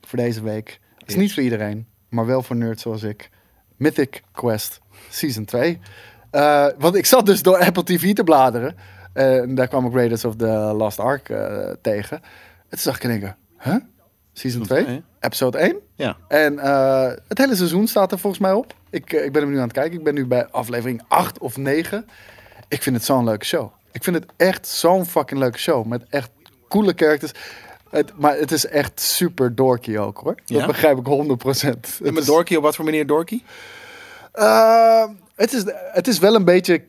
voor deze week is niet voor iedereen, maar wel voor nerds zoals ik. Mythic Quest Season 2. Eh, want ik zat dus door Apple TV te bladeren. eh, en daar kwam ik Raiders of the Lost Ark eh, tegen. En toen zag ik in één keer, huh? Season 2? twee? Episode 1? Ja, En eh, het hele seizoen staat er volgens mij op. Ik, eh, ik ben hem nu aan het kijken. Ik ben nu bij aflevering 8 of 9. Ik vind het zo'n leuke show. Ik vind het echt zo'n fucking leuke show. Met echt coole characters. Het, maar het is echt super dorky ook hoor. Dat Ja? begrijp ik 100%. en met Dorky, op wat voor manier Dorky? eh, het, is, het is wel een beetje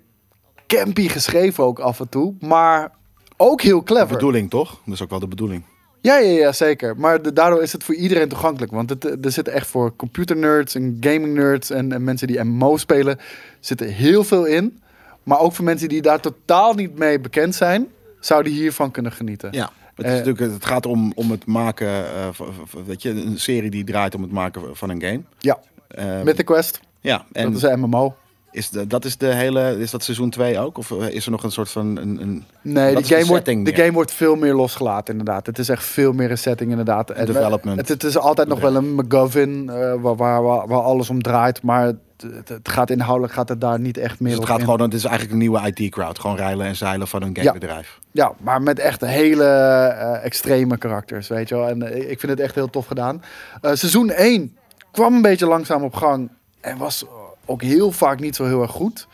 campy geschreven ook af en toe. Maar ook heel clever. Bedoeling toch? Dat is ook wel de bedoeling. Ja, ja, ja, zeker. Maar de- daardoor is het voor iedereen toegankelijk. Want het, eh, er zitten echt voor computer nerds en gaming nerds en, en mensen die MMO spelen, zitten heel veel in. Maar ook voor mensen die daar totaal niet mee bekend zijn, zouden hiervan kunnen genieten. Ja. Het, Eh, is natuurlijk, het gaat om, om het maken, eh, van- weet je, een serie die draait om het maken van een game. Ja, Eh, Mythic Quest, ja, en dat is een MMO. Is de, dat is de hele, is dat seizoen 2 ook? Of eh, is er nog een soort van een, een Nee, de game, wordt, de game wordt veel meer losgelaten inderdaad. Het is echt veel meer een setting inderdaad. En, development. Het, het is altijd nog wel een McGuffin eh, waar, waar, waar, waar alles om draait. Maar het, het, gaat inhoudelijk gaat het daar niet echt meer dus het gaat in. gewoon, het is eigenlijk een nieuwe IT-crowd. Gewoon rijlen en zeilen van een gamebedrijf. Ja, maar met echt hele eh, extreme karakters, weet je wel. En eh, ik vind het echt heel tof gedaan. Eh, seizoen 1 kwam een beetje langzaam op gang. En was ook heel vaak niet zo heel erg goed.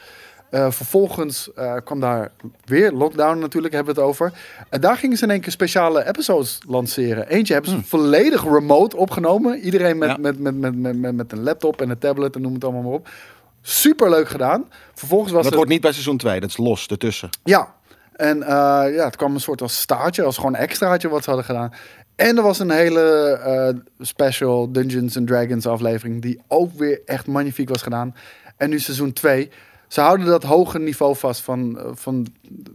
Eh, vervolgens eh, kwam daar weer lockdown natuurlijk, hebben we het over. En daar gingen ze in één keer speciale episodes lanceren. Eentje hebben ze volledig remote opgenomen. Iedereen met, Ja. met, met, met, met, met, met een laptop en een tablet en noem het allemaal maar op. Super leuk gedaan. Vervolgens was Dat er- hoort niet bij seizoen 2, dat is los ertussen. ja, en eh, ja, het kwam een soort als staartje, als gewoon extraatje wat ze hadden gedaan. En er was een hele eh, special Dungeons and Dragons aflevering die ook weer echt magnifiek was gedaan. En nu seizoen 2. Ze houden dat hoge niveau vast van, eh, van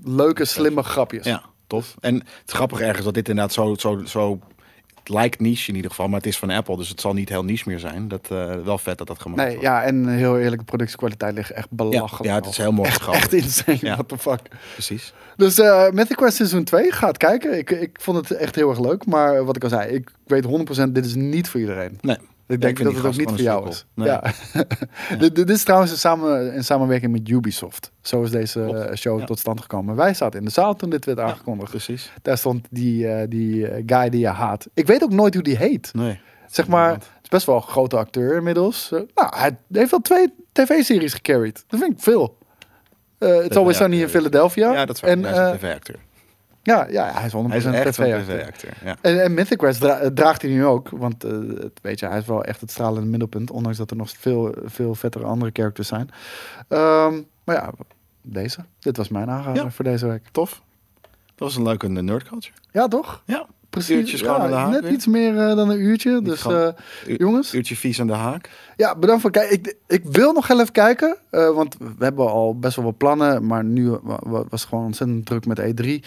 leuke, slimme grapjes. Ja, tof. En het is grappig ergens dat dit inderdaad zo, zo, zo het lijkt niche in ieder geval, maar het is van Apple, dus het zal niet heel niche meer zijn. Dat eh, wel vet dat dat gemaakt Nee, wordt. ja, en heel eerlijk, de productiekwaliteit ligt echt ja, belachelijk. ja, het is heel mooi echt, echt insane, Ja. what the fuck. Precies. Dus eh Mythic Quest seizoen 2, ga het kijken. Ik, ik vond het echt heel erg leuk. Maar wat ik al zei, ik weet 100% dit is niet voor iedereen. Nee. Ik denk dat het ook niet voor jou is. Ja. [LAUGHS] dit, dit is trouwens in, samen, in samenwerking met Ubisoft. Zo is deze Klopt. eh, show Ja. tot stand gekomen. Wij zaten in de zaal toen dit werd aangekondigd. Precies. Daar stond die, eh, die eh, guy die je haat. Ik weet ook nooit hoe die heet. Nee. Zeg maar, het is best wel een grote acteur inmiddels. Nou, hij heeft wel twee tv-series gecarried. Dat vind ik veel. Eh It's Always Sunny in. Philadelphia. Ja, dat is waar. En, tv-acteur. Ja, ja, hij is 100% Hij is een tv-acteur. Ja. En, en Mythic Quest dra- draagt hij nu ook. Want eh, weet je, hij is wel echt het stralende middelpunt. Ondanks dat er nog veel, veel vettere andere characters zijn. Ehm, maar ja, deze. Dit was mijn aanrader Ja. voor deze week. Tof. Dat was een leuke nerd culture. Ja, toch? Ja. Precies. Ja, de haak net weer. iets meer eh, dan een uurtje. Dus eh, jongens. Uurtje vies aan de haak. Ja, bedankt voor kijken. Ik, ik wil nog heel even kijken. eh, want we hebben al best wel wat plannen. Maar nu wa- wa- was het gewoon ontzettend druk met E3.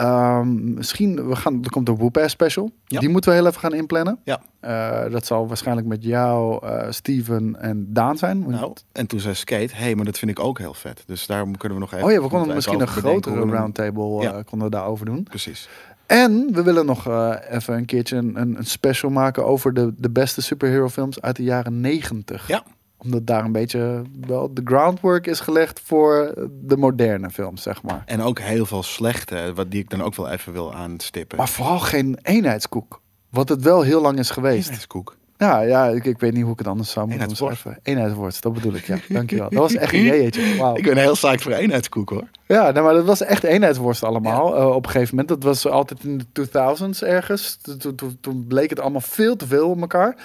Ehm, misschien, we gaan, er komt een Whoop special. Ja. Die moeten we heel even gaan inplannen. Ja. Eh, dat zal waarschijnlijk met jou, eh, Steven en Daan zijn. Nou, en toen zei Skate, hé, hey, maar dat vind ik ook heel vet. Dus daarom kunnen we nog even... oh ja, we konden misschien een grotere roundtable Ja. eh, konden we daarover doen. Precies. En we willen nog eh, even een keertje een, een, een special maken over de, de beste superhero films uit de jaren 90. Ja. Omdat daar een beetje wel de groundwork is gelegd voor de moderne films, zeg maar. En ook heel veel slechte, wat die ik dan ook wel even wil aanstippen. Maar vooral geen eenheidskoek. Wat het wel heel lang is geweest. Eenheidskoek. Ja, ja ik, ik weet niet hoe ik het anders zou moeten Eenheidsworst. omschrijven. Eenheidsworst, dat bedoel ik, ja. Dankjewel. Dat was echt een jeetje. [LAUGHS] Wauw. Ik ben heel psyched voor eenheidskoek hoor. Ja, nou, maar dat was echt eenheidsworst allemaal eh, op een gegeven moment. Dat was altijd in de 2000s ergens. Toen- Toen, toen, toen bleek het allemaal veel te veel op elkaar.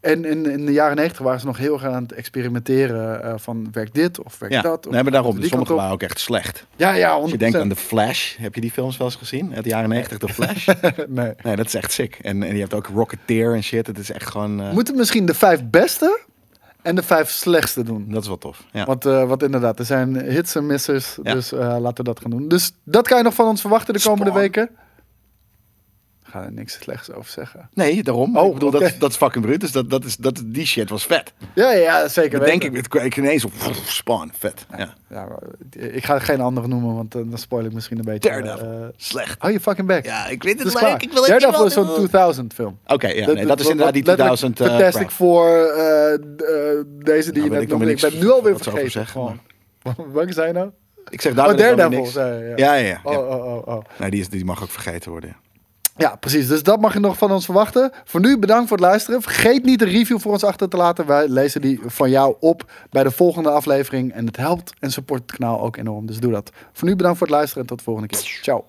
En in, in de jaren 90 waren ze nog heel erg aan het experimenteren eh, van werkt dit of werkt Ja, dat. Of nee, maar daarom. Sommige waren ook echt slecht. Ja, ja, 100%. Als je denkt aan The Flash, heb je die films wel eens gezien? Uit de jaren 90, The Flash? [LAUGHS] nee. nee, dat is echt sick. En, en je hebt ook Rocketeer en shit. Het is echt gewoon... We moeten misschien de vijf beste en de vijf slechtste doen. Dat is wel tof. Ja. Want, eh, wat inderdaad, er zijn hits en missers. Ja. Dus laten we dat gaan doen. Dus dat kan je nog van ons verwachten de komende Spawn. weken. Ik ga er niks slechts over zeggen. Nee, daarom. Oh, ik bedoel, dat, dat is fucking bruut. Dus dat, dat is, dat, die shit was vet. Ja, ja, zeker. Dat denk ik, het ik ineens op Spawn, vet. Ja. Ja, maar ik ga geen andere noemen, want eh, dan spoil ik misschien een beetje. Daredevil. eh, Slecht. hou je fucking back. Ja, ik vind Het leuk. klaar. Ik wil het Daredevil is zo'n doen. 2000 film. Oké, ja, nee, dat is inderdaad die wat letterlijk 2000... eh, Fantastic voor deze die Nou, je weet net ik nog noemde. Ik ben nu alweer vergeten. zeggen. Welke [LAUGHS] zei je nou? Ik zeg daar Oh, weet ik Daredevil. ja, ja. ja. Oh, oh, oh, oh. Nee, die, is, die mag ook vergeten worden. Ja, precies. Dus dat mag je nog van ons verwachten. Voor nu bedankt voor het luisteren. Vergeet niet een review voor ons achter te laten. Wij lezen die van jou op bij de volgende aflevering. En het helpt en support het kanaal ook enorm. Dus doe dat. Voor nu bedankt voor het luisteren en tot de volgende keer. Ciao.